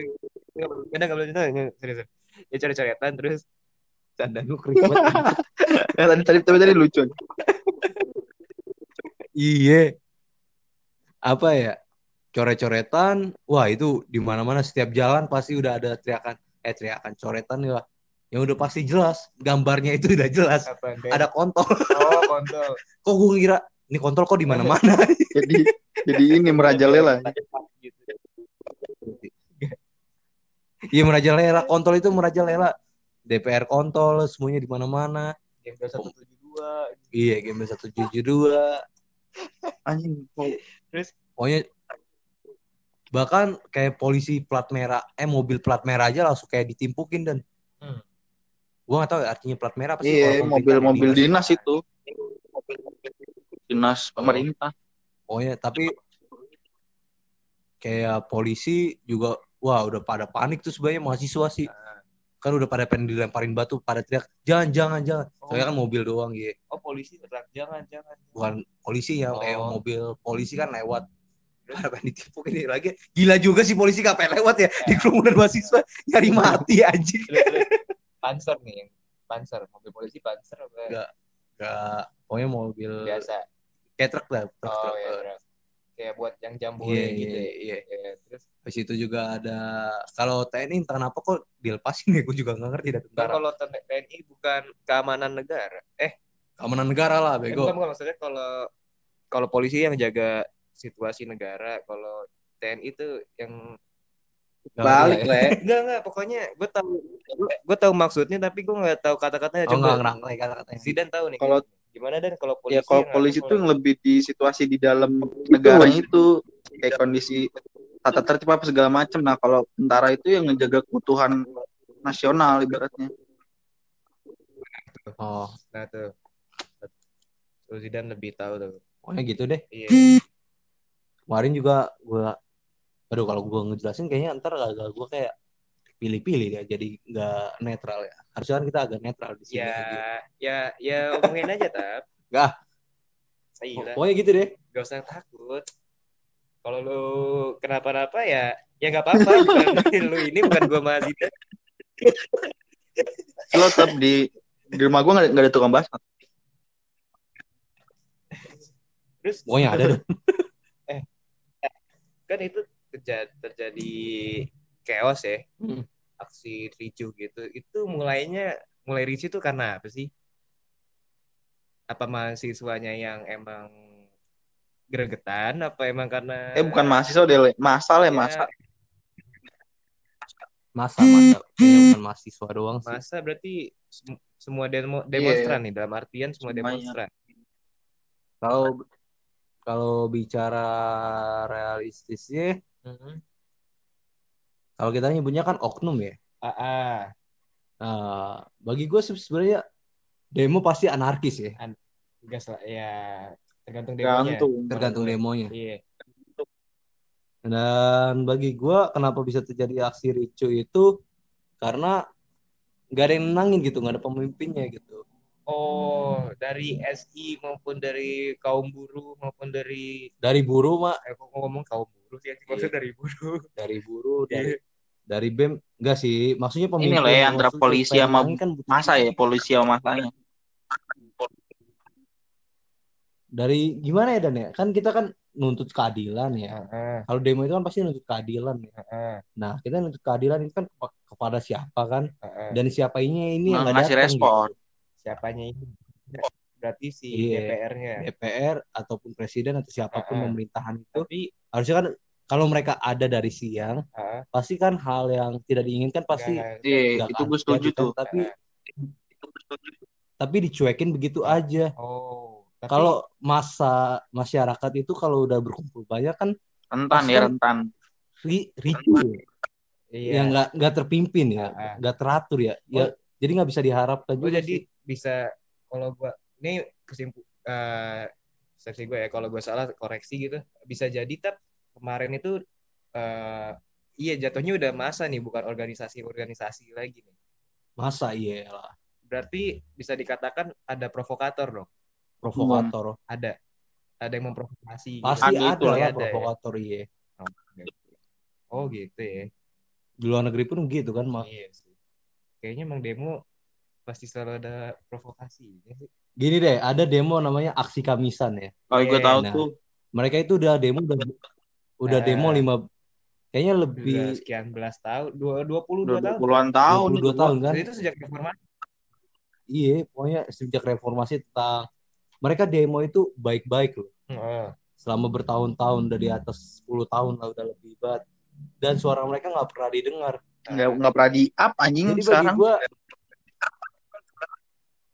A: Kadang nggak boleh cerita, serius. Ya coret-coretan terus
C: Canda gue kering banget.
B: Eh, tadi tadi tapi tadi lucu.
C: Iya. Apa ya? Coret-coretan. Wah, itu di mana-mana setiap jalan pasti udah ada teriakan eh teriakan coretan ya. Yang udah pasti jelas, gambarnya itu udah jelas.
A: apa?
C: Ada kontol.
A: Oh kontol.
C: Kok gue ngira ini kontol kok di mana-mana.
B: Jadi jadi ini merajalela.
C: Iya merajalela, kontol itu merajalela. DPR kontol semuanya di mana-mana.
A: Yang biasa satu tujuh dua.
C: Iya, game 172.
B: Anjing.
C: Pokoknya bahkan kayak polisi plat merah, eh mobil plat merah aja langsung kayak ditimpukin dan
A: Hmm.
C: gua nggak tahu ya artinya plat merah apa sih
B: Iya, mobil-mobil
C: dinas.
B: dinas itu. Dinas pemerintah.
C: Pokoknya tapi kayak polisi juga wah udah pada panik tuh sebenarnya mahasiswa sih. Kan udah pada pengen dilemparin batu, pada teriak jangan jangan jangan. Soalnya kan mobil doang gitu.
A: Oh polisi teriak jangan jangan.
C: Bukan polisi ya, kayak
A: Oh.
C: mobil polisi kan lewat. Pada pengen ditimpukin ini lagi. Gila juga sih polisi gak pengen lewat ya di kerumunan mahasiswa nyari mati anjing.
A: Terus, terus. Panser nih, panser mobil polisi panser apa
C: Enggak. Gak, pokoknya mobil
A: biasa.
C: Kayak truk lah. Truk,
A: Oh
C: truk.
A: ya, truk. kayak buat yang jambore
C: Iya,
A: gitu.
C: iya,
A: ya.
C: iya.
A: Iya, terus
C: Habis itu juga ada kalau TNI entah kenapa kok dilepasin ya gue juga nggak ngerti dah tentara.
A: kalau TNI bukan keamanan negara. Eh,
C: Keamanan negara lah
A: bukan,
C: bego.
A: bukan maksudnya kalau kalau polisi yang jaga situasi negara, kalau TNI itu yang
C: Nggak
B: Balik,
C: ngerti lah ya.
B: Le.
A: enggak enggak pokoknya gue tahu gue tahu maksudnya tapi gue nggak tahu kata-katanya
C: Oh enggak
A: coba
C: ngerti kata-katanya.
A: Zidan tahu nih
B: Kalau-
A: gimana dan kalau polisi
B: Ya kalau
A: yang
B: polisi itu yang lebih di situasi di dalam negaranya itu kayak kondisi tata tertib apa segala macam. Nah kalau tentara itu yang ngejaga keutuhan nasional ibaratnya.
C: Oh,
A: nah tuh Tuh Zidan lebih tahu tuh
C: pokoknya gitu deh.
A: iya
C: Kemarin juga gua aduh kalau gua ngejelasin kayaknya ntar agak gua kayak pilih-pilih ya jadi nggak netral ya. Harusnya kan kita agak netral di sini.
A: ya ya ya omongin aja tap
C: Nggak. Pokoknya gitu deh.
A: gak usah takut kalau lu kenapa-napa ya ya nggak apa-apa bukan lu ini bukan gua Mazida
B: Lo tetap di di rumah gue nggak ada tukang bakso.
A: terus
C: Pokoknya ada dong.
A: kan itu terjadi, terjadi chaos ya.
C: Hmm.
A: aksi ricuh gitu. Itu mulainya mulai ricuh tuh karena apa sih? Apa mahasiswanya yang emang gregetan? Apa emang karena
B: Eh bukan mahasiswa deh, masal ya
A: Ya,
B: masa.
C: Masa masa. Kayaknya bukan mahasiswa doang sih.
A: masa berarti sem- semua demo demonstran nih dalam artian semua
B: Semuanya.
A: demonstran.
C: Kalau kalau bicara realistisnya, kalau kita nyebutnya kan oknum ya.
A: ah, ah.
C: Nah, bagi gue sebenarnya demo pasti anarkis ya,
A: gas lah ya tergantung demonya
B: Gantung.
C: tergantung demonya.
A: iya
C: Dan bagi gue kenapa bisa terjadi aksi ricu itu karena nggak ada yang nenangin gitu, nggak ada pemimpinnya gitu.
A: oh dari SI maupun dari kaum buruh maupun dari
C: Dari buruh mak,
A: eh, kok ngomong kaum buruh sih maksudnya dari buruh
C: dari buruh, dari
A: Iya.
C: Dari bem, enggak sih, maksudnya pemimpin.
B: Ini loh ya, antara polisi sama
C: kan
B: Masa ya polisi sama masanya.
C: dari gimana ya Dan ya? Kan kita kan nuntut keadilan ya.
A: Ah,
C: Kalau demo itu kan pasti nuntut keadilan ya.
A: ah,
C: Nah, kita nuntut keadilan itu kan kepa- kepada siapa kan?
A: ah.
C: Dan siapa ini ini yang
B: Nah,
C: nggak
B: ngasih
C: datang
B: respon.
C: gitu.
A: siapanya ini berarti si
C: Iya.
A: DPR-nya
C: DPR ataupun presiden atau siapa
A: pun ah.
C: pemerintahan itu
A: tapi
C: harusnya kan kalau mereka ada dari siang
A: ah,
C: pasti kan hal yang tidak diinginkan pasti
A: nggak-
B: Iya,
C: nggak
B: itu
C: akan
B: gue setuju tuh.
C: Tapi tapi dicuekin begitu aja.
A: oh tapi
C: Kalau masa masyarakat itu kalau udah berkumpul banyak kan
B: Rentan ya rentan.
C: ri- ricu ya.
A: iya
C: yang nggak nggak terpimpin ya, nggak teratur ya. Ya jadi nggak bisa diharapkan
A: gue
C: juga
A: jadi
C: sih.
A: bisa kalau gua ini kesimpul eh persepsi gue ya kalau gue salah koreksi gitu bisa jadi tap kemarin itu eh iya jatuhnya udah masa nih bukan organisasi-organisasi lagi nih
C: Masa iya lah.
A: berarti bisa dikatakan ada provokator dong
C: Provokator.
A: ada ada yang memprovokasi gitu.
C: Pasti
B: Ada
C: ada, lah
A: ada ya.
C: provokator iya.
A: oh gitu ya
C: Di luar negeri pun gitu kan, Mak.
A: iya sih kayaknya emang demo pasti selalu ada provokasi ya sih
C: Gini deh, ada demo namanya aksi Kamisan ya.
B: Kalau gue
A: Iya,
B: tahu
C: nah.
B: tuh
C: Mereka itu udah demo udah udah
A: Nah.
C: demo lima kayaknya
A: udah
C: lebih
A: sekian belas tahun dua dua puluh dua tahun
B: puluhan tahun
C: 22
B: itu,
C: tahun kan.
A: Itu sejak reformasi
C: Iya, pokoknya sejak reformasi tentang mereka demo itu baik-baik loh.
A: Heeh.
C: Selama bertahun-tahun udah di atas 10 tahun lah udah lebih banget. Dan suara mereka nggak pernah didengar.
B: nggak nggak pernah di up anjing
C: Jadi bagi
B: sekarang.
C: gua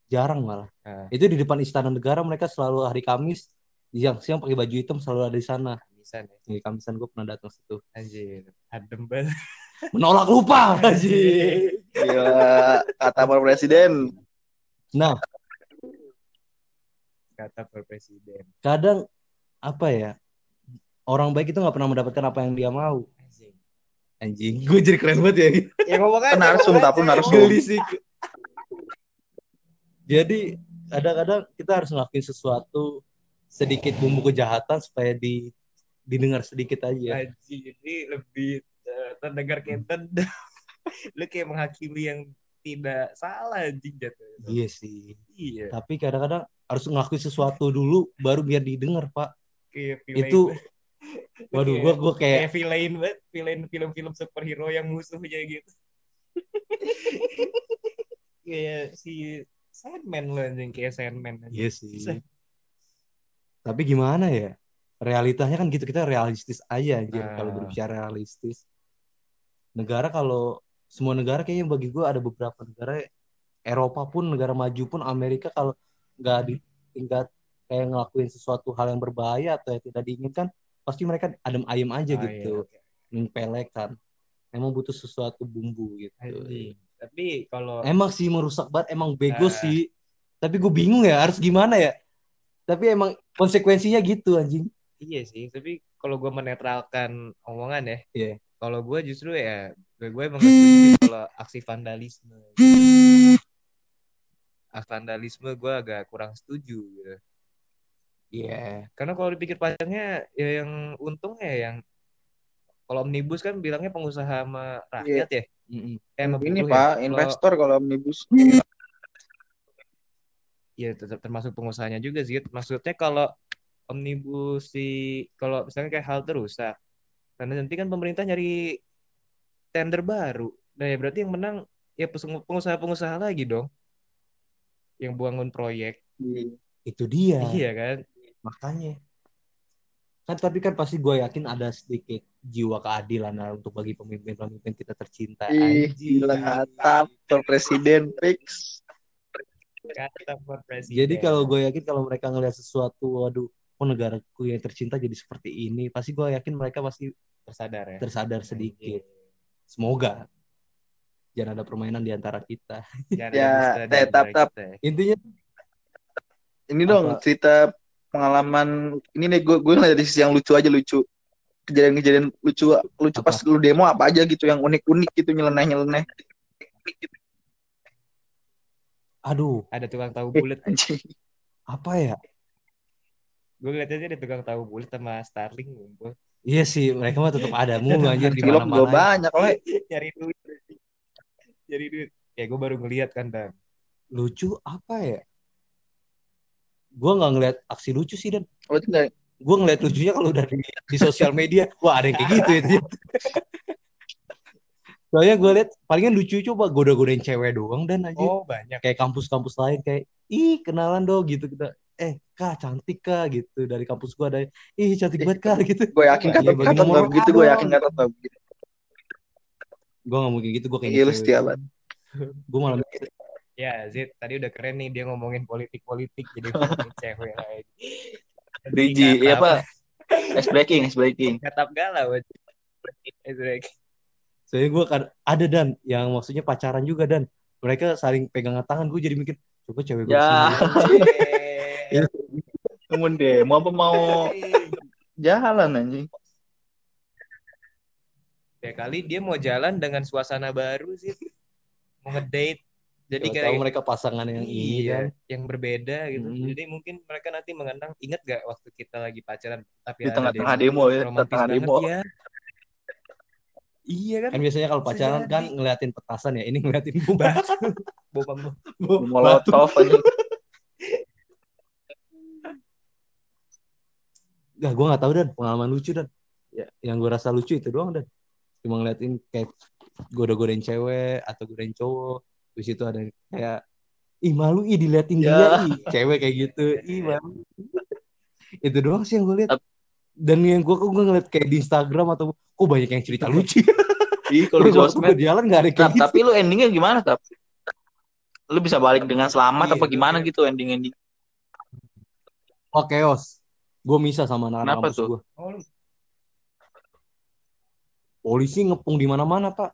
C: jarang malah.
A: Nah,
C: Itu di depan Istana Negara mereka selalu hari Kamis siang-siang pakai baju hitam selalu ada di sana.
A: Bisa nih
C: Di Kamisan gue pernah datang situ.
A: anjir adem banget
C: Menolak lupa anjing.
B: Gila, kata Pak Presiden.
C: Nah,
A: kata Pak Presiden
C: kadang apa ya? Orang baik itu nggak pernah mendapatkan apa yang dia mau.
A: anjing
C: Anjing, gue jadi keren banget ya.
A: ya ngomong aja
B: Kan narsum,
A: ngomong
B: tapi narsum.
C: Geli sih. Jadi kadang-kadang kita harus ngelakuin sesuatu sedikit bumbu kejahatan supaya di didengar sedikit aja.
A: anjing ini lebih eh, terdengar kayak tendang lu kayak menghakimi yang tidak salah anjing jatuh
C: Iya sih.
A: iya
C: Tapi kadang-kadang harus ngelakuin sesuatu dulu baru biar didengar, Pak.
A: kayak
C: Itu waduh gua gua kayak
A: kayak villain banget villain film-film superhero yang musuhnya gitu kayak si Sandman loh anjing kayak Sandman anjing.
C: Iya sih. Tapi gimana ya? Realitanya kan gitu kita realistis aja anjir
A: Ah.
C: kalau berbicara realistis. Negara kalau semua negara kayaknya bagi gua ada beberapa negara Eropa pun negara maju pun Amerika kalau nggak di tingkat kayak ngelakuin sesuatu hal yang berbahaya atau yang tidak diinginkan pasti mereka adem ayem aja
A: Oh,
C: gitu
A: iya,
C: menyepelekan emang butuh sesuatu bumbu gitu
A: Anjing. tapi kalau
C: emang sih merusak banget emang bego
A: Ah.
C: sih tapi gue bingung ya harus gimana ya tapi emang konsekuensinya gitu anjing
A: Iya sih, tapi kalau gue menetralkan omongan ya,
C: Iya.
A: kalau gue justru ya, gue, gue emang kalau aksi vandalisme. Aksi vandalisme gue agak kurang setuju gitu.
C: Iya.
A: Karena kalau dipikir panjangnya ya yang untungnya yang kalau omnibus kan bilangnya pengusaha sama rakyat ya.
C: Mm-mm.
A: Eh, sama
B: Ini
A: ya.
B: Pak, investor kalau omnibus.
A: ya tetap termasuk pengusahanya juga sih. Maksudnya kalau omnibus si kalau misalnya kayak halte rusak, karena nanti kan pemerintah nyari tender baru. Nah ya berarti yang menang ya pengusaha- pengusaha-pengusaha lagi dong, yang bangun proyek.
C: Itu dia.
A: Iya kan?
C: Makanya. Kan tapi kan pasti gue yakin ada sedikit jiwa keadilan lah untuk bagi pemimpin-pemimpin kita tercinta.
B: Ih, gila atap Pak presiden fix.
A: For.
C: Jadi kalau gue yakin kalau mereka ngelihat sesuatu, waduh, oh negaraku yang tercinta jadi seperti ini, pasti gue yakin mereka pasti
A: tersadar ya.
C: tersadar sedikit. Semoga jangan ada permainan di antara kita.
A: Jangan
B: Ya,
A: ada dusta di
B: teh,
A: antara
B: tap, tap.
A: kita ya.
C: Intinya
B: Ini dong
C: Apa?
B: cerita pengalaman ini nih gue gue dari sisi yang lucu aja lucu. Kejadian-kejadian lucu lucu
C: Apa?
B: pas lu demo apa aja gitu yang unik-unik gitu nyeleneh-nyeleneh.
C: aduh,
A: Ada tukang tahu bulat.
B: Anjing.
C: apa ya?
A: Gue aja ada tukang tahu bulat sama Starling ngumpul.
C: Iya sih, mereka mah tetap ada mulu anjir di
B: Cilok gue
C: mana-mana.
B: banyak lah.
A: Nyari duit. Nyari duit. Ya gue baru ngeliat kan, Dan.
C: Lucu apa ya? Gue nggak ngeliat aksi lucu sih dan
B: Oh, itu
C: gue ngeliat lucunya kalau udah di, di sosial media, wah ada yang kayak gitu itu. Soalnya gue liat palingan lucu coba goda-godain cewek doang dan aja
A: Oh, banyak.
C: kayak kampus-kampus lain kayak ih kenalan dong gitu kita eh kak cantik kak gitu dari kampus gue ada ih cantik banget kak gitu
B: gue yakin kata
C: Iya, bagi
B: kata
C: nomor
B: nggak begitu gue yakin kata nggak begitu.
C: gue gak mungkin gitu gue kayak
B: Iya, lu setia banget.
C: gue malah mikir,
A: Ya, Zid, tadi udah keren nih dia ngomongin politik-politik jadi ngomongin cewek lagi.
B: Briji, iya pak. Ice breaking, ice breaking.
A: Katap galau. Ice breaking.
C: soalnya gue kan ada dan yang maksudnya pacaran juga dan mereka saling pegangan tangan gue jadi mikir coba cewek gue
B: Ya.
C: Iya.
B: Ngomong demo apa mau jalan anjing?
A: Ya kali dia mau jalan dengan suasana baru sih. Mau ngedate. Jadi kayak
C: mereka pasangan yang ini kan
A: iya, yang berbeda gitu.
C: Hmm.
A: Jadi mungkin mereka nanti mengenang ingat gak waktu kita lagi pacaran tapi
B: Di
A: ada
B: tengah-tengah demo ya,
A: romantis
B: tengah
A: banget
B: demo.
A: ya. Iya kan?
C: kan biasanya kalau pacaran kan ngeliatin petasan ya ini ngeliatin bunga
A: Bom
B: Molotov anjing.
C: Gak, gue gak tahu dan pengalaman lucu dan
B: Ya.
C: yang gue rasa lucu itu doang dan cuma ngeliatin kayak goda-godain cewek atau godain cowok terus itu ada kayak ih malu ih diliatin dia
B: Ya.
C: ih cewek kayak gitu ih malu itu doang sih yang gue lihat dan yang gue gue ngeliat kayak di Instagram atau kok banyak yang cerita lucu
B: Ih, kalau di sosmed.
C: jalan gak ada kayak gitu
B: tapi lu endingnya gimana, Tap? Lu bisa balik dengan selamat
A: Iya,
B: apa gimana
A: dia.
B: gitu ending-ending?
C: oh chaos gue misah sama anak-anak kampus
B: tuh?
C: gue
A: Oh,
C: polisi ngepung di mana-mana pak.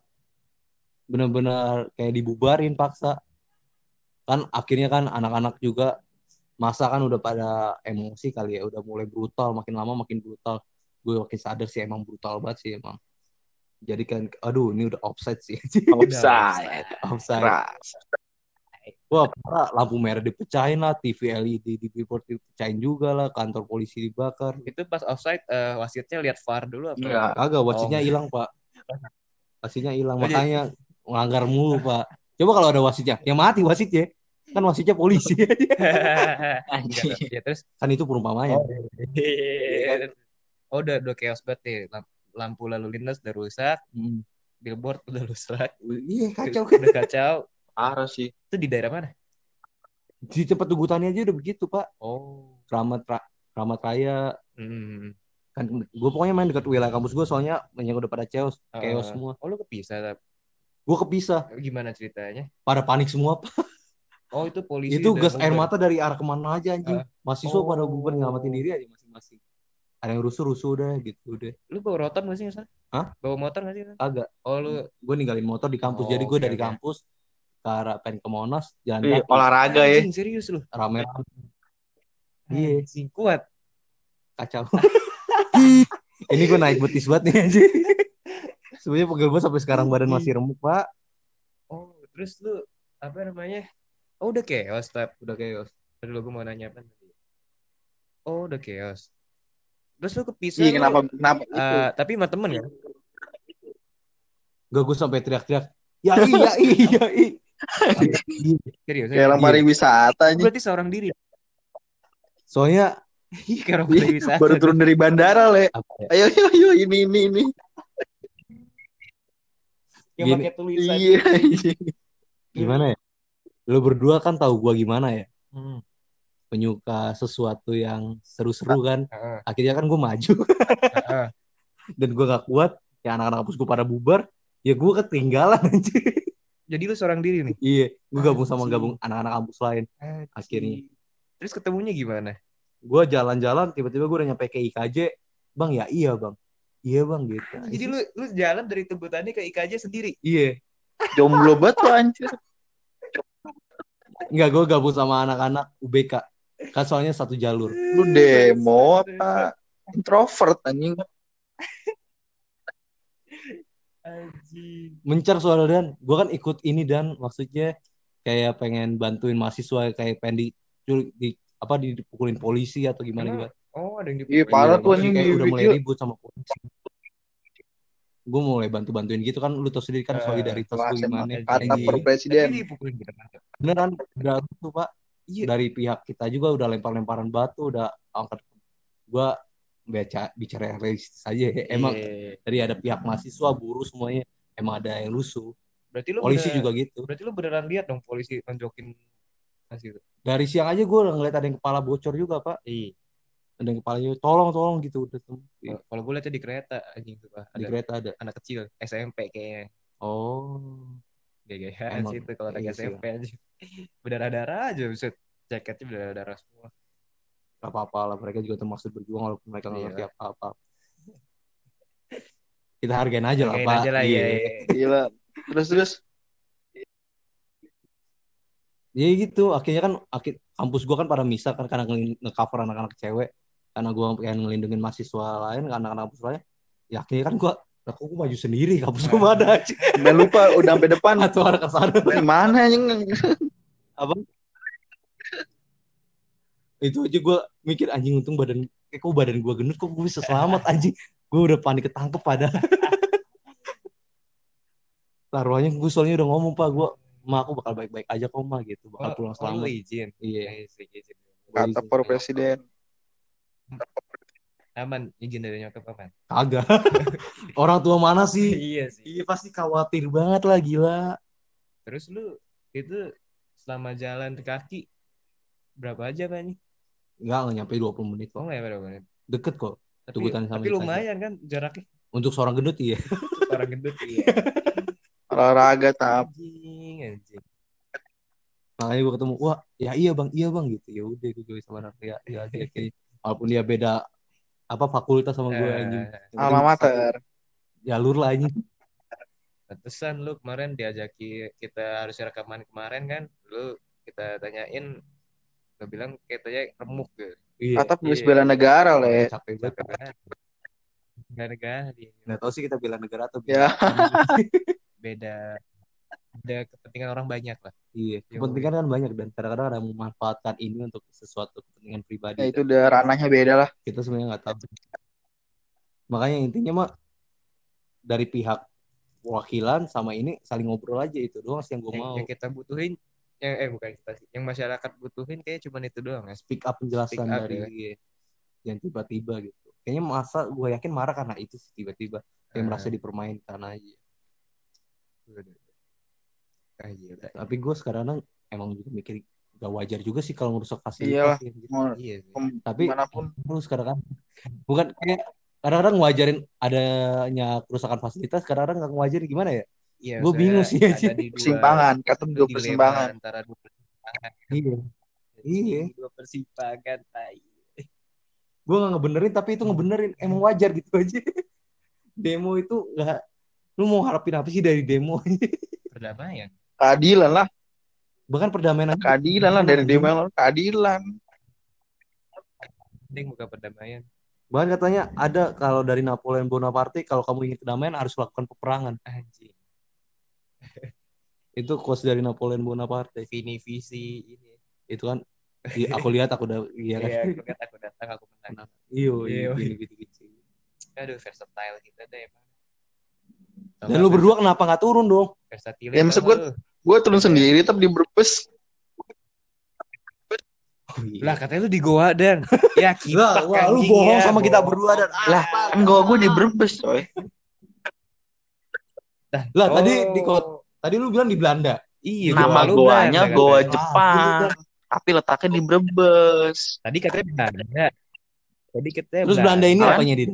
C: Benar-benar kayak dibubarin paksa. Kan akhirnya kan anak-anak juga masa kan udah pada emosi kali ya. Udah mulai brutal makin lama makin brutal. Gue makin sadar sih emang brutal banget sih emang. Jadi kan aduh ini udah offside sih.
B: Offside.
C: offside.
B: Keras.
C: Wah parah, lampu merah dipecahin lah TV LED di billboard dipecahin juga lah kantor polisi dibakar
A: itu pas offside eh, wasitnya lihat VAR dulu apa?
B: Enggak.
C: Kagak, wasitnya
A: Oh.
C: hilang, Pak. Wasitnya hilang,
A: Oh,
C: makanya ngelanggar mulu, Pak. Coba kalau ada wasitnya, yang mati wasitnya. Kan wasitnya polisi.
A: Enggak, ya terus
C: kan itu perumpamanya.
A: oh udah udah chaos banget nih Lamp- lampu lalu lintas udah rusak
C: Hmm.
A: billboard udah rusak
C: Iya, kacau
A: udah kacau
B: Parah sih.
A: itu di daerah mana
C: Di tempat tugutannya aja udah begitu, Pak.
A: oh
C: Keramat Ra- Keramat Raya
A: hmm.
C: kan gue pokoknya main dekat wilayah kampus gue soalnya banyak udah pada chaos, chaos
A: Eh,
C: semua.
A: oh lu kepisah Tap?
C: Gue kepisah,
A: gimana ceritanya
C: pada panik semua, Pak.
A: oh itu polisi
C: itu gas air mata dari arah ke mana aja anjing.
A: Ah.
C: Mahasiswa pada
A: Oh.
C: bubar nyelamatin diri aja masing-masing. Ada yang rusuh-rusuh udah gitu deh.
A: lu bawa rotan gak sih San?
C: Hah?
A: bawa motor gak sih?
C: Agak.
A: oh lu
C: gue ninggalin motor di kampus
A: Oh,
C: jadi gue
A: oke,
C: dari
A: oke.
C: kampus ke arah pengen ke Monas jalan
B: Ih,
C: kaki
B: olahraga ya.
A: Serius lu
C: rame Iya.
A: Anjing, kuat
C: kacau ini gue naik betis banget nih anjing sebenarnya pegel banget sampai sekarang badan masih remuk pak
A: oh terus lu apa namanya oh udah chaos Tap
C: udah chaos
A: Aduh, gue mau nanya apa tadi? Oh, udah chaos. Terus lu kepisah.
B: Iya
A: lu,
B: kenapa kenapa itu?
A: eh, tapi sama temen kan?
C: Gak gue sampai teriak-teriak. Ya iya iya iya.
A: Serius.
B: Kayak orang
C: iya.
B: pariwisata aja.
A: Berarti seorang diri.
C: Soalnya
A: Iya, kayak orang
B: Iya,
A: pariwisata.
B: Baru turun dari bandara le.
C: ya?
B: Ayo ayo ayo ini ini ini.
A: Yang
C: Gini.
A: pakai tulisan.
B: Iya. iya.
C: gimana ya? Lu berdua kan tahu gua gimana ya?
A: Hmm.
C: Penyuka sesuatu yang seru-seru kan.
A: Heeh,
C: Akhirnya kan gue maju
A: heeh.
C: dan gue gak kuat. Ya anak-anak kampus gue pada bubar. Ya gue ketinggalan anjir.
A: Jadi lu seorang diri nih.
C: Iya, gue gabung sama gabung anak-anak kampus lain. Akhirnya.
A: Terus ketemunya gimana?
C: Gue jalan-jalan, tiba-tiba gue udah nyampe ke IKJ. Bang, ya iya bang. Iya bang gitu.
A: Jadi lu lu jalan dari Tebutannya ke IKJ sendiri.
C: Iya.
B: Jomblo banget tuh anjir.
C: Enggak, gue gabung sama anak-anak UBK. Kan soalnya satu jalur.
B: Lu demo apa? Introvert anjing.
A: Anjing.
C: Mencar soalnya dan gue kan ikut ini dan maksudnya kayak pengen bantuin mahasiswa kayak pengen di, di apa dipukulin polisi atau gimana
A: Emang?
C: gimana.
A: Oh, ada yang
B: Iya,
A: dipukulin.
B: parah tuh, anjing,
C: kayak udah mulai
B: video.
C: ribut sama polisi. Gue mulai bantu-bantuin gitu kan lu tau sendiri kan
A: Eh,
C: solidaritas gue gimana.
B: Kata
C: Anjing.
B: per presiden.
A: dipukulin beneran.
C: Beneran udah tuh pak.
A: Iya.
C: Dari pihak kita juga udah lempar-lemparan batu, udah angkat. Gue baca bicara yang realistis aja ya. Emang
A: Iya.
C: dari ada pihak mahasiswa, buruh semuanya emang ada yang lusuh.
A: Berarti lu
C: Polisi
A: beneran-
C: juga gitu.
A: Berarti lu beneran lihat dong polisi nonjokin itu.
C: Dari siang aja gue ngeliat ada yang kepala bocor juga pak.
A: Iya.
C: Ada yang kepalanya tolong tolong gitu udah tuh. Di,
A: Kalau gue lihatnya di kereta anjing tuh, Pak.
C: di kereta ada.
A: anak kecil SMP kayaknya.
C: Oh.
A: Gaya-gayaan sih itu kalau anak
C: iya sih.
A: SMP aja. Berdarah-darah aja bisa jaketnya berdarah-darah semua.
C: Gak apa-apa lah mereka juga termasuk berjuang walaupun mereka nggak
A: Iya.
C: ngerti apa-apa. Kita hargain aja lah
A: Hargain
C: pak.
A: aja lah
C: Iya.
A: ya. ya.
B: Gila. Terus terus.
C: Ya gitu, akhirnya kan akhir, kampus gua kan pada misah kan karena nge- nge-cover anak-anak cewek. Karena gua pengen ngelindungin mahasiswa lain, anak-anak kampus lain. Ya akhirnya kan gua, lah kok gua maju sendiri, kampus gua mana aja.
B: Lupa udah sampai depan.
C: Atau arah ke sana.
B: Gimana anjing?
C: Itu aja gua mikir anjing untung badan, eh, kok badan gua gendut, kok gua bisa selamat anjing. Gua udah panik ketangkep pada. Taruhannya gue soalnya udah ngomong pak, gua ma aku bakal baik-baik aja kok ma gitu, bakal
A: Oh,
C: pulang
A: oh,
C: selamat.
A: izin.
C: Iya.
A: Izin, izin.
B: Kata per presiden.
A: Aman, izin dari nyokap aman.
C: Kagak. Orang tua mana sih?
A: iya sih.
C: Iya pasti khawatir banget lah gila.
A: Terus lu itu selama jalan kaki berapa aja Pak nih?
C: Enggak, nggak nyampe 20 menit
A: Oh
C: kok.
A: nggak ya berapa menit?
C: Deket kok.
A: Tapi,
C: Tugutan sama
A: tapi lumayan kan jaraknya
C: Untuk seorang gendut iya.
A: orang gendut iya.
B: Olahraga tahap.
A: Anjing, anjing.
C: Makanya gue ketemu, wah ya iya bang, iya bang gitu. Ya udah gue join sama anak ya, ya dia kayak walaupun dia beda apa fakultas sama gue
A: Eh,
C: anjing. Yang
B: Alma mater.
C: Jalur lah anjing.
A: Pantesan lu kemarin diajaki kita harus rekaman kemarin kan, lu kita tanyain lu bilang katanya remuk gitu.
C: Iya.
B: Atap
A: Iya.
B: bela negara le.
C: Capek banget.
A: Negara di
C: Nggak tahu sih kita bela negara atau
B: Ya.
A: beda beda kepentingan orang banyak lah.
C: Iya.
A: Yo.
C: Kepentingan kan banyak dan kadang-kadang ada yang memanfaatkan ini untuk sesuatu kepentingan pribadi.
B: Ya, itu udah ranahnya beda lah.
C: kita sebenarnya nggak tahu makanya intinya mah dari pihak wakilan sama ini saling ngobrol aja itu doang sih yang gue
A: Yang,
C: mau
A: yang kita butuhin yang eh bukan kita sih, yang masyarakat butuhin kayak cuman itu doang ya.
C: speak up penjelasan
A: Speak up,
C: dari
A: ya.
C: iya. yang tiba-tiba gitu kayaknya masa gue yakin marah karena itu sih tiba-tiba kayak
A: Ah.
C: merasa dipermainkan aja
A: Ah, iya, udah.
C: tapi gue sekarang emang juga mikir gak wajar juga sih kalau ngerusak
B: Iyalah.
C: fasilitas ya, gitu.
A: Iya tapi
B: Di
C: mana
B: pun.
C: lu sekarang kan bukan kayak kadang-kadang ngajarin adanya kerusakan fasilitas kadang-kadang nggak ngajarin gimana ya
A: Iya, saya
C: bingung sih,
A: ada
C: anjing.
A: di dua
B: Persimpangan. Kata dua persimpangan.
A: antara dua persimpangan.
C: iya Iya.
A: Dua persimpangan, tai.
C: gue nggak ngebenerin tapi itu ngebenerin emang wajar gitu aja demo itu nggak lu mau harapin apa sih dari demo
A: Perdamaian.
B: Keadilan lah.
C: bahkan perdamaian aja
B: Keadilan lah dari demo. Keadilan.
A: Mending bukan perdamaian.
C: bahkan katanya ada kalau dari Napoleon Bonaparte kalau kamu ingin kedamaian harus lakukan peperangan
A: Anjing.
C: Itu quotes dari Napoleon Bonaparte
A: Vini visi ini.
C: itu kan aku lihat aku udah iya kan?
A: Iya, aku lihat aku datang aku menang.
C: Iyo,
A: Iya,
C: gini gitu-gitu.
A: aduh versatile kita deh emang
C: Dan lu berdua kenapa nggak turun dong?
A: versatile
B: Ya, maksud gua- gue turun sendiri tapi di Brebes.
A: Lah katanya lu di goa dan. Ya kita
C: Lah, wah, lu bohong
A: ya,
C: sama kita berdua dan.
B: Lah kan gue gue di Brebes coy.
C: Lah, tadi di
A: Oh.
C: Tadi lu bilang di Belanda.
A: iya
B: nama
A: Goa lu
B: goanya
A: Belanda
B: goa
A: katanya.
B: Jepang tapi letaknya di Brebes
A: tadi katanya Belanda tadi katanya
C: Terus Belanda ini apanya, Din?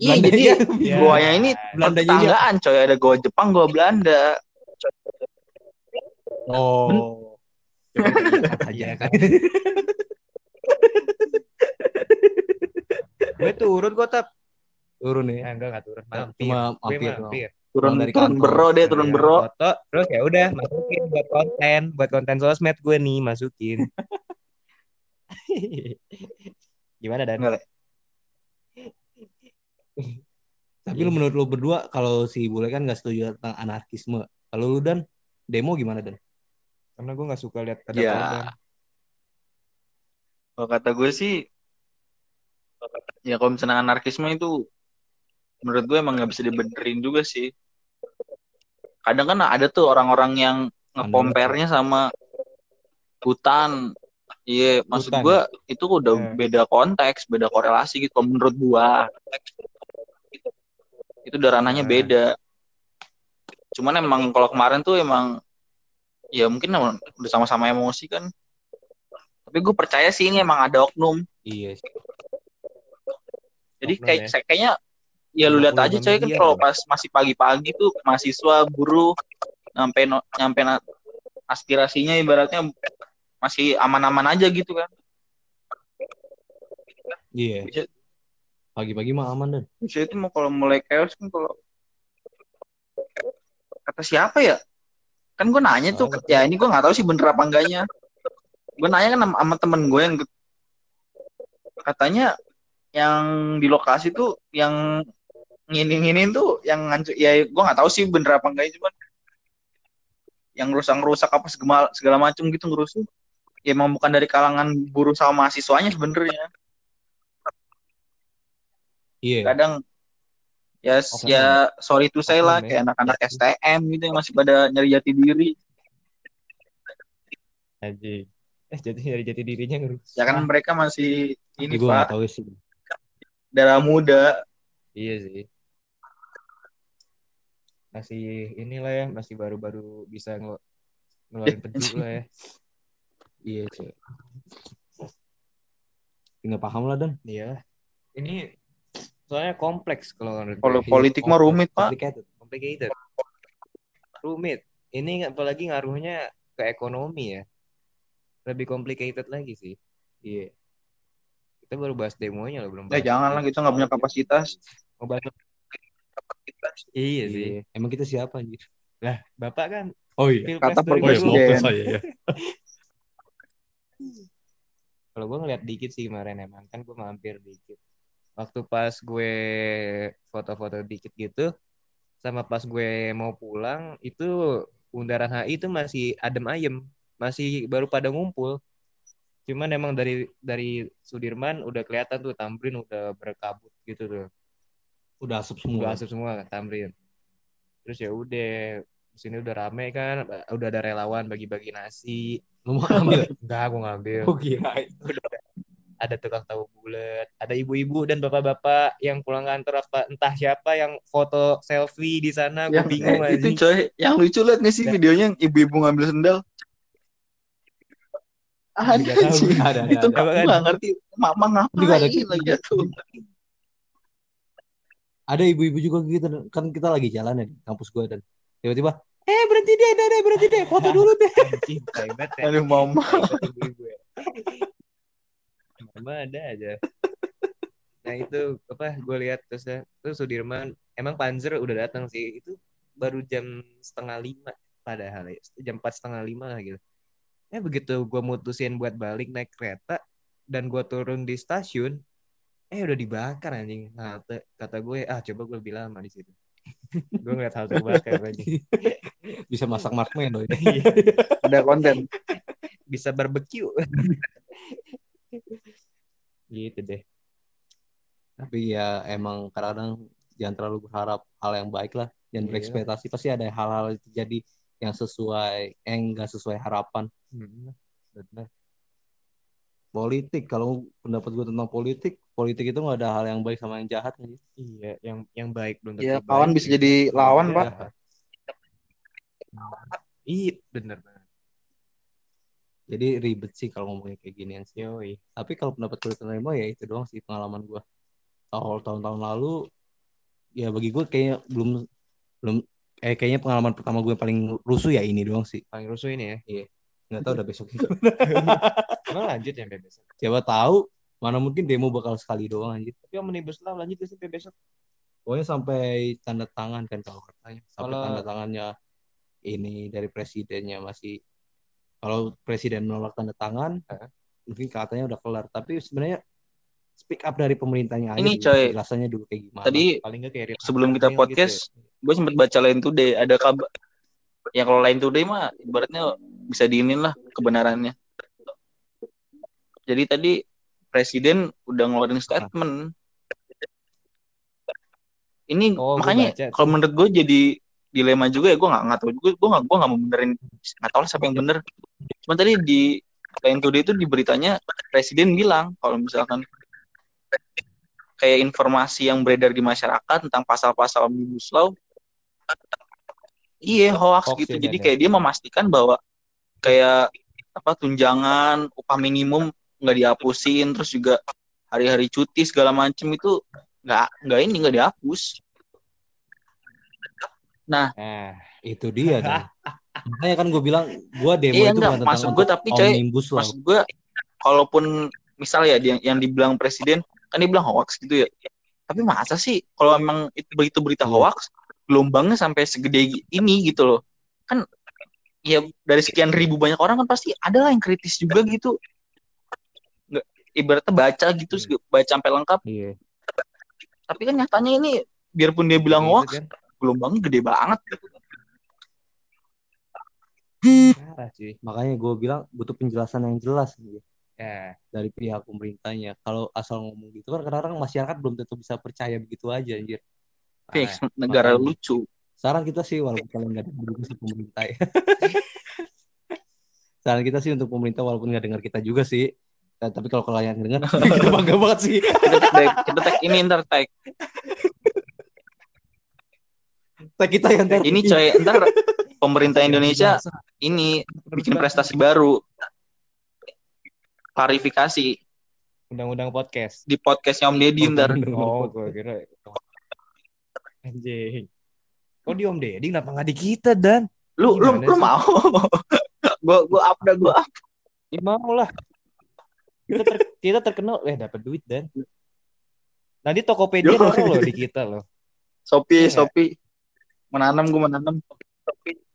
B: iya
C: Belanda
B: jadi
C: iya.
A: Ya.
B: goanya ini
C: Belandanya ini
B: tetanggaan coy ada goa Jepang goa Belanda
C: Oh.
A: Iya kan. gue turun kok tap
C: Turun
A: ya
C: ya.
A: enggak enggak turun mampir
C: Cuma mampir
A: mampir
B: turun
C: dari
B: turun
C: kantor.
B: bero deh turun
A: Iya,
B: bero
A: foto terus ya udah masukin buat konten buat konten sosmed gue nih masukin gimana dan
B: Enggak, Le.
C: Tapi lu menurut lu berdua kalau si Bule kan nggak setuju tentang anarkisme. Kalau lu dan demo gimana dan?
A: karena gue nggak suka lihat ada
B: Ya.
A: korban
B: kalau kata gue sih ya kalau misalnya anarkisme itu menurut gue emang nggak bisa dibenerin juga sih kadang kan ada tuh orang-orang yang ngekompernya sama hutan iya maksud
A: Hutan.
B: gue itu udah
A: Ya.
B: beda konteks beda korelasi gitu menurut gua itu udah ranahnya
A: Ya.
B: beda cuman emang kalau kemarin tuh emang ya mungkin udah sama-sama emosi kan tapi gue percaya sih ini emang ada oknum
C: Iya. sih.
B: Jadi
A: Oknum
B: kayak
A: ya.
B: kayaknya ya lu lihat aja coy kan kalau pas masih pagi-pagi tuh mahasiswa buruh nyampe no- nyampe aspirasinya ibaratnya masih aman-aman aja gitu kan.
C: Iya.
B: Bisa,
C: Pagi-pagi mah aman dan.
B: bisa itu mau kalau mulai chaos kan kalau kata siapa ya? Kan gue nanya tuh,
A: Oh,
B: ya ini gue nggak tahu sih bener apa enggaknya. Gue nanya kan sama, temen gue yang katanya yang di lokasi tuh yang nginin-nginin tuh yang ngancur ya gue nggak tahu sih bener apa enggaknya cuman yang rusak-rusak apa segala, segala macam gitu ngerusuh ya emang bukan dari kalangan buruh sama mahasiswanya sebenarnya
C: Iya.
B: kadang ya
A: Oknum.
B: ya sorry to say lah
A: ya.
B: kayak anak-anak STM gitu yang masih pada nyari jati diri
A: Anjing. Eh jadi dari jati dirinya ngerus.
B: ya kan mereka masih ini
C: gue
B: pak
C: tahu sih.
B: darah muda
A: Iya sih. Masih inilah ya, masih baru-baru bisa ngel- ngeluarin peju lah ya.
C: Iya sih. Nggak paham lah dan.
A: Iya. Ini soalnya kompleks kalau
B: kalau politik mah rumit pak
C: Complicated.
A: complicated. Rumit. Ini apalagi ngaruhnya ke ekonomi ya. Lebih complicated lagi sih.
C: Iya.
A: Kita baru bahas demonya loh, belum
B: ya
A: bahas.
B: jangan lah kita nggak punya kapasitas
A: Mau bahas Iya sih.
C: Iya. Emang kita siapa anjir?
A: Lah, Bapak kan
C: Oh iya.
A: Pilpres
B: Kata
A: 2020.
B: presiden. Presiden.
C: saya ya.
A: Kalau gue ngeliat dikit sih kemarin emang kan gue mampir dikit. Waktu pas gue foto-foto dikit gitu, sama pas gue mau pulang itu bundaran HI itu masih adem ayem, masih baru pada ngumpul. Cuman emang dari dari Sudirman udah kelihatan tuh Tamrin udah berkabut gitu tuh,
C: Udah asup
A: udah
C: semua.
A: asup semua Tamrin. Terus ya udah di sini udah rame kan, udah ada relawan bagi-bagi nasi.
C: Lu mau ambil?
A: Enggak, gue ngambil.
C: Oh kirain.
A: ada tukang tahu bulat, ada ibu-ibu dan bapak-bapak yang pulang kantor apa entah siapa yang foto selfie di sana, gue
B: yang
A: bingung
B: eh, itu coy yang lucu liat nggak sih
A: Ya.
B: videonya yang ibu-ibu ngambil sendal ada sih
C: ada, ada,
B: itu
C: ada.
B: aku nggak ngerti mama
C: Juga ada.
B: ngapain lagi tuh
C: Ada ibu-ibu juga gitu kan kita lagi jalan ya di kampus gua dan tiba-tiba eh berhenti deh, deh, deh, berhenti deh, foto dulu deh.
A: Ya.
B: aduh mama
A: ya. Mama ada aja. Nah itu apa gue lihat terus ya, terus Sudirman emang Panzer udah datang sih itu baru jam setengah lima padahal ya jam empat setengah lima lah gitu. Eh begitu gue mutusin buat balik naik kereta dan gue turun di stasiun, eh udah dibakar anjing. Nah, kata, kata gue ah coba gue lebih lama di situ. gue ngeliat hal terbakar anjing.
C: Bisa masak marshmallow ini.
A: Iya,
B: ada konten
A: Bisa barbeque. Gitu deh.
C: Tapi ya emang kadang-kadang jangan terlalu berharap hal yang baik lah. Jangan
A: Iya.
C: berekspektasi pasti ada hal-hal yang terjadi yang sesuai eh enggak sesuai harapan.
A: Hmm, bener.
C: Politik kalau pendapat gue tentang politik, politik itu nggak ada hal yang baik sama yang jahat kan.
A: Iya, yang yang baik belum tentu
B: Ya,
A: baik.
B: kawan bisa jadi lawan,
A: Iya.
B: Pak.
A: Iya, bener banget.
C: Jadi ribet sih kalau ngomongin kayak ginian sih.
A: Yoi.
C: Tapi kalau pendapat gue tentang Remo ya itu doang sih pengalaman gue. Kalau tahun-tahun lalu ya bagi gue kayaknya belum belum eh kayaknya pengalaman pertama gue paling rusuh ya ini doang sih.
A: Paling rusuh ini ya.
C: Nggak tahu udah besok
A: Emang lanjut ya sampai besok.
C: Siapa tahu mana mungkin demo bakal sekali doang anjir.
A: Tapi omnibus law lanjut sih sampai besok?
C: Pokoknya sampai tanda tangan kan kalau katanya. Sampai
A: Kalau-
C: tanda tangannya ini dari presidennya masih kalau presiden menolak tanda tangan
A: Hah?
C: mungkin katanya udah kelar. Tapi sebenarnya speak up dari pemerintahnya aja
B: Ini,
C: dulu,
B: coy.
C: penjelasannya dulu kayak gimana.
B: Tadi
A: Paling gak kayak
B: sebelum kita
A: Hapsari
B: podcast,
A: gitu
B: gue sempet baca Line Today ada kabar ya kalau Line Today mah ibaratnya bisa diinin lah kebenarannya jadi tadi presiden udah ngeluarin statement. Ini
A: Oh,
B: makanya kalau menurut gue jadi dilema juga ya gue nggak nggak tahu juga gue nggak gue nggak mau benerin nggak tahu lah siapa yang bener. Cuma tadi di Line Today itu di beritanya presiden bilang kalau misalkan kayak informasi yang beredar di masyarakat tentang pasal-pasal omnibus law iya hoax
A: Hoax
B: gitu.
A: ya,
B: jadi
A: Dan,
B: kayak dia memastikan bahwa kayak apa tunjangan upah minimum nggak dihapusin terus juga hari-hari cuti segala macem itu nggak nggak ini nggak dihapus
A: Nah,
C: itu dia kan. Makanya kan gue bilang gue demo
B: Iya,
C: itu
B: enggak. Maksud gue tapi, coy, maksud gue kalaupun misal ya yang, yang dibilang presiden kan dia bilang hoax gitu ya tapi masa sih kalau emang itu begitu berita
C: Iya.
B: hoax gelombangnya sampai segede ini gitu loh kan ya dari sekian ribu banyak orang kan pasti ada lah yang kritis juga gitu ibaratnya baca gitu
A: Hmm.
B: baca sampai lengkap
A: iya.
B: tapi kan nyatanya ini biarpun dia bilang
A: Gitu
B: hoax
A: kan.
B: gelombangnya gede banget gitu.
A: Parah cuy.
C: Makanya gue bilang butuh penjelasan yang jelas gitu,
A: Ya,
C: dari pihak pemerintahnya. Kalau asal ngomong gitu kan kadang-kadang masyarakat belum tentu bisa percaya begitu aja anjir.
B: Fix, negara
C: makanya.
B: lucu
C: Saran kita sih walaupun kalian nggak dengar sih pemerintah ya. Saran kita sih untuk pemerintah walaupun nggak dengar kita juga sih. Eh, tapi kalau kalian dengar kita bangga banget sih.
B: kita tag, kita tag ini ntar tag
C: Tag kita yang tag.
B: ini coy ntar pemerintah Indonesia ini bikin prestasi baru klarifikasi
A: Undang-undang podcast.
B: di podcastnya Om Deddy ntar
A: Oh, gue kira. Anjing. Kok di Om Deddy kenapa nggak di kita dan?
B: lu lu
A: Gimana
B: lu
A: sih?
B: mau gua gua up dah gua up.
A: Ya mau lah. Kita, ter- kita terkenal, eh dapat duit dan. Nanti Tokopedia
B: Yo.
A: naruh loh di kita loh.
B: Shopee
A: Iya.
B: Shopee menanam gua menanam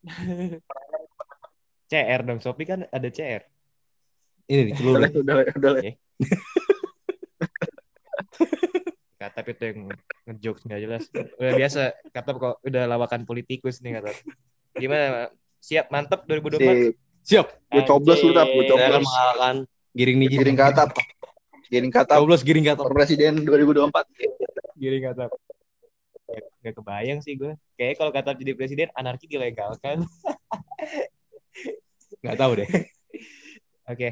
A: CR dong, Shopee kan ada CR.
C: Ini nih,
B: udah udah udah
A: Kata itu yang ngejokes nggak jelas. Udah biasa, kata kok udah lawakan politikus nih kata. Gimana? Siap, mantep 2024.
B: Sip.
C: Siap.
B: Gua coblos lu tap
C: akan
B: coblos
C: mengalahkan giring nih.
B: giring ke atap giring ke atap
C: Coblos giring kata.
B: presiden 2024
A: Giring kata. Gak kebayang sih gue. Kayaknya kalau kata jadi presiden, anarki dilegalkan.
C: Nggak tahu deh.
A: Oke.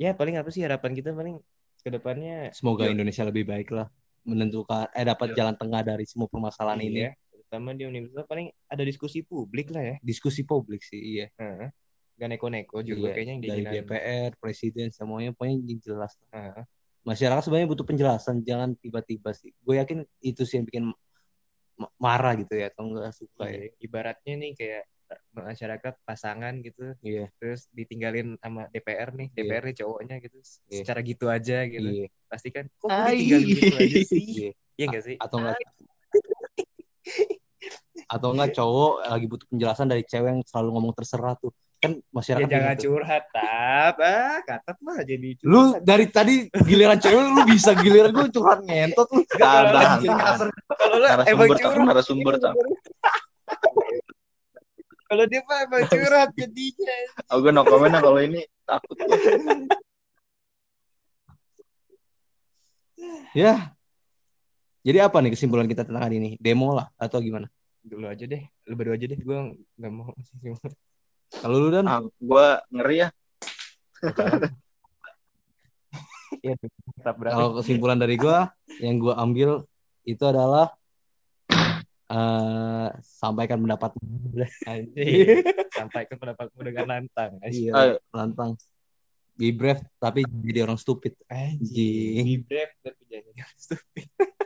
A: Ya paling apa sih harapan kita paling ke depannya
C: Semoga
B: Iya.
C: Indonesia lebih baik lah menentukan eh dapat jalan tengah dari semua permasalahan ini.
A: Iya. Terutama di Law paling ada diskusi publik lah ya.
C: Diskusi publik sih, iya.
A: Heeh. Gak neko-neko juga
C: Iya,
A: kayaknya yang
C: dari. DPR, presiden semuanya pokoknya yang jelas.
A: Heeh.
C: Masyarakat sebenarnya butuh penjelasan, jangan tiba-tiba sih. Gue yakin itu sih yang bikin ma- marah gitu ya atau enggak suka ya.
A: Iya, Ibaratnya nih kayak masyarakat pasangan gitu
C: Iya.
A: terus ditinggalin sama DPR nih
C: Iya.
A: DPR nih cowoknya gitu
C: Iya.
A: secara gitu aja gitu
C: Iya.
A: pasti kan kok gue ditinggalin gitu aja sih
C: Iya.
A: iya gak sih
C: Atau enggak atau enggak cowok lagi butuh penjelasan dari cewek yang selalu ngomong terserah tuh. Kan
A: ya
C: masyarakat
A: jangan
C: gitu.
A: curhat tap ah katat mah jadi
C: Lu
A: curhat.
C: dari tadi giliran cewek lu bisa giliran gue curhat ngentot lu.
A: kalau lu emang curhat
B: narasumber
A: kalau dia mah emang curhat jadinya
B: oh gue no comment lah kalau ini takut.
C: Ya. Jadi apa nih kesimpulan kita tentang hari ini? Demo lah atau gimana?
A: Dulu aja deh, lu berdua aja deh. Gue nggak mau.
C: Kalau lu dan
B: Ah, gua ngeri ya.
A: Iya,
C: kalau kesimpulan dari gua yang gua ambil itu adalah eh sampaikan pendapat
A: Anjing. Sampaikan pendapatmu dengan lantang.
C: Iya, lantang. Be brave tapi jadi orang stupid.
A: Be
C: Anjing.
A: brave tapi jangan stupid.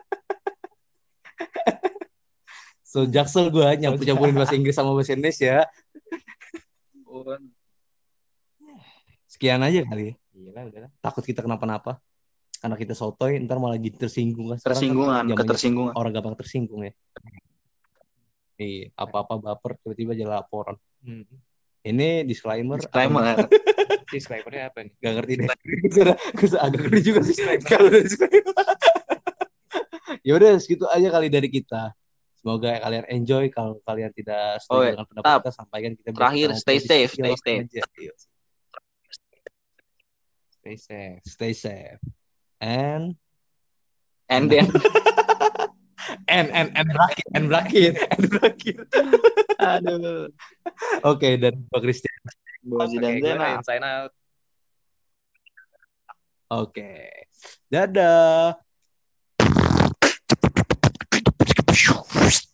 C: So jaksel gua nyampur nyampurin bahasa Inggris sama bahasa Indonesia. Sekian aja kali. ya.
A: Gila udah lah.
C: Takut kita kenapa-napa. Karena kita sotoy ntar malah jadi tersinggung kan. Sekarang kan
B: Tersinggungan,
C: zamannya
B: ketersinggungan.
C: orang gampang tersinggung ya. Iya, apa-apa baper tiba-tiba jadi laporan.
A: Hmm.
C: Ini disclaimer.
B: Disclaimer.
A: Disclaimer-nya apa nih?
C: Gak ngerti deh. Gue agak ngerti juga sih kalau disclaimer. ya udah segitu aja kali dari kita. Semoga kalian enjoy. Kalau kalian tidak setuju
B: Oh,
C: dengan pendapat kita, sampaikan kita.
B: Terakhir, stay safe, stay safe.
C: aja. Iya.
A: Stay safe.
C: Stay safe. And
B: And then,
C: and and and berakhir, and berakhir, and berakhir.
B: aduh.
C: Oke, dan Pak Christian.
B: Gua
A: gue
B: Zena.
A: Sign out.
C: Oke. Dadah. first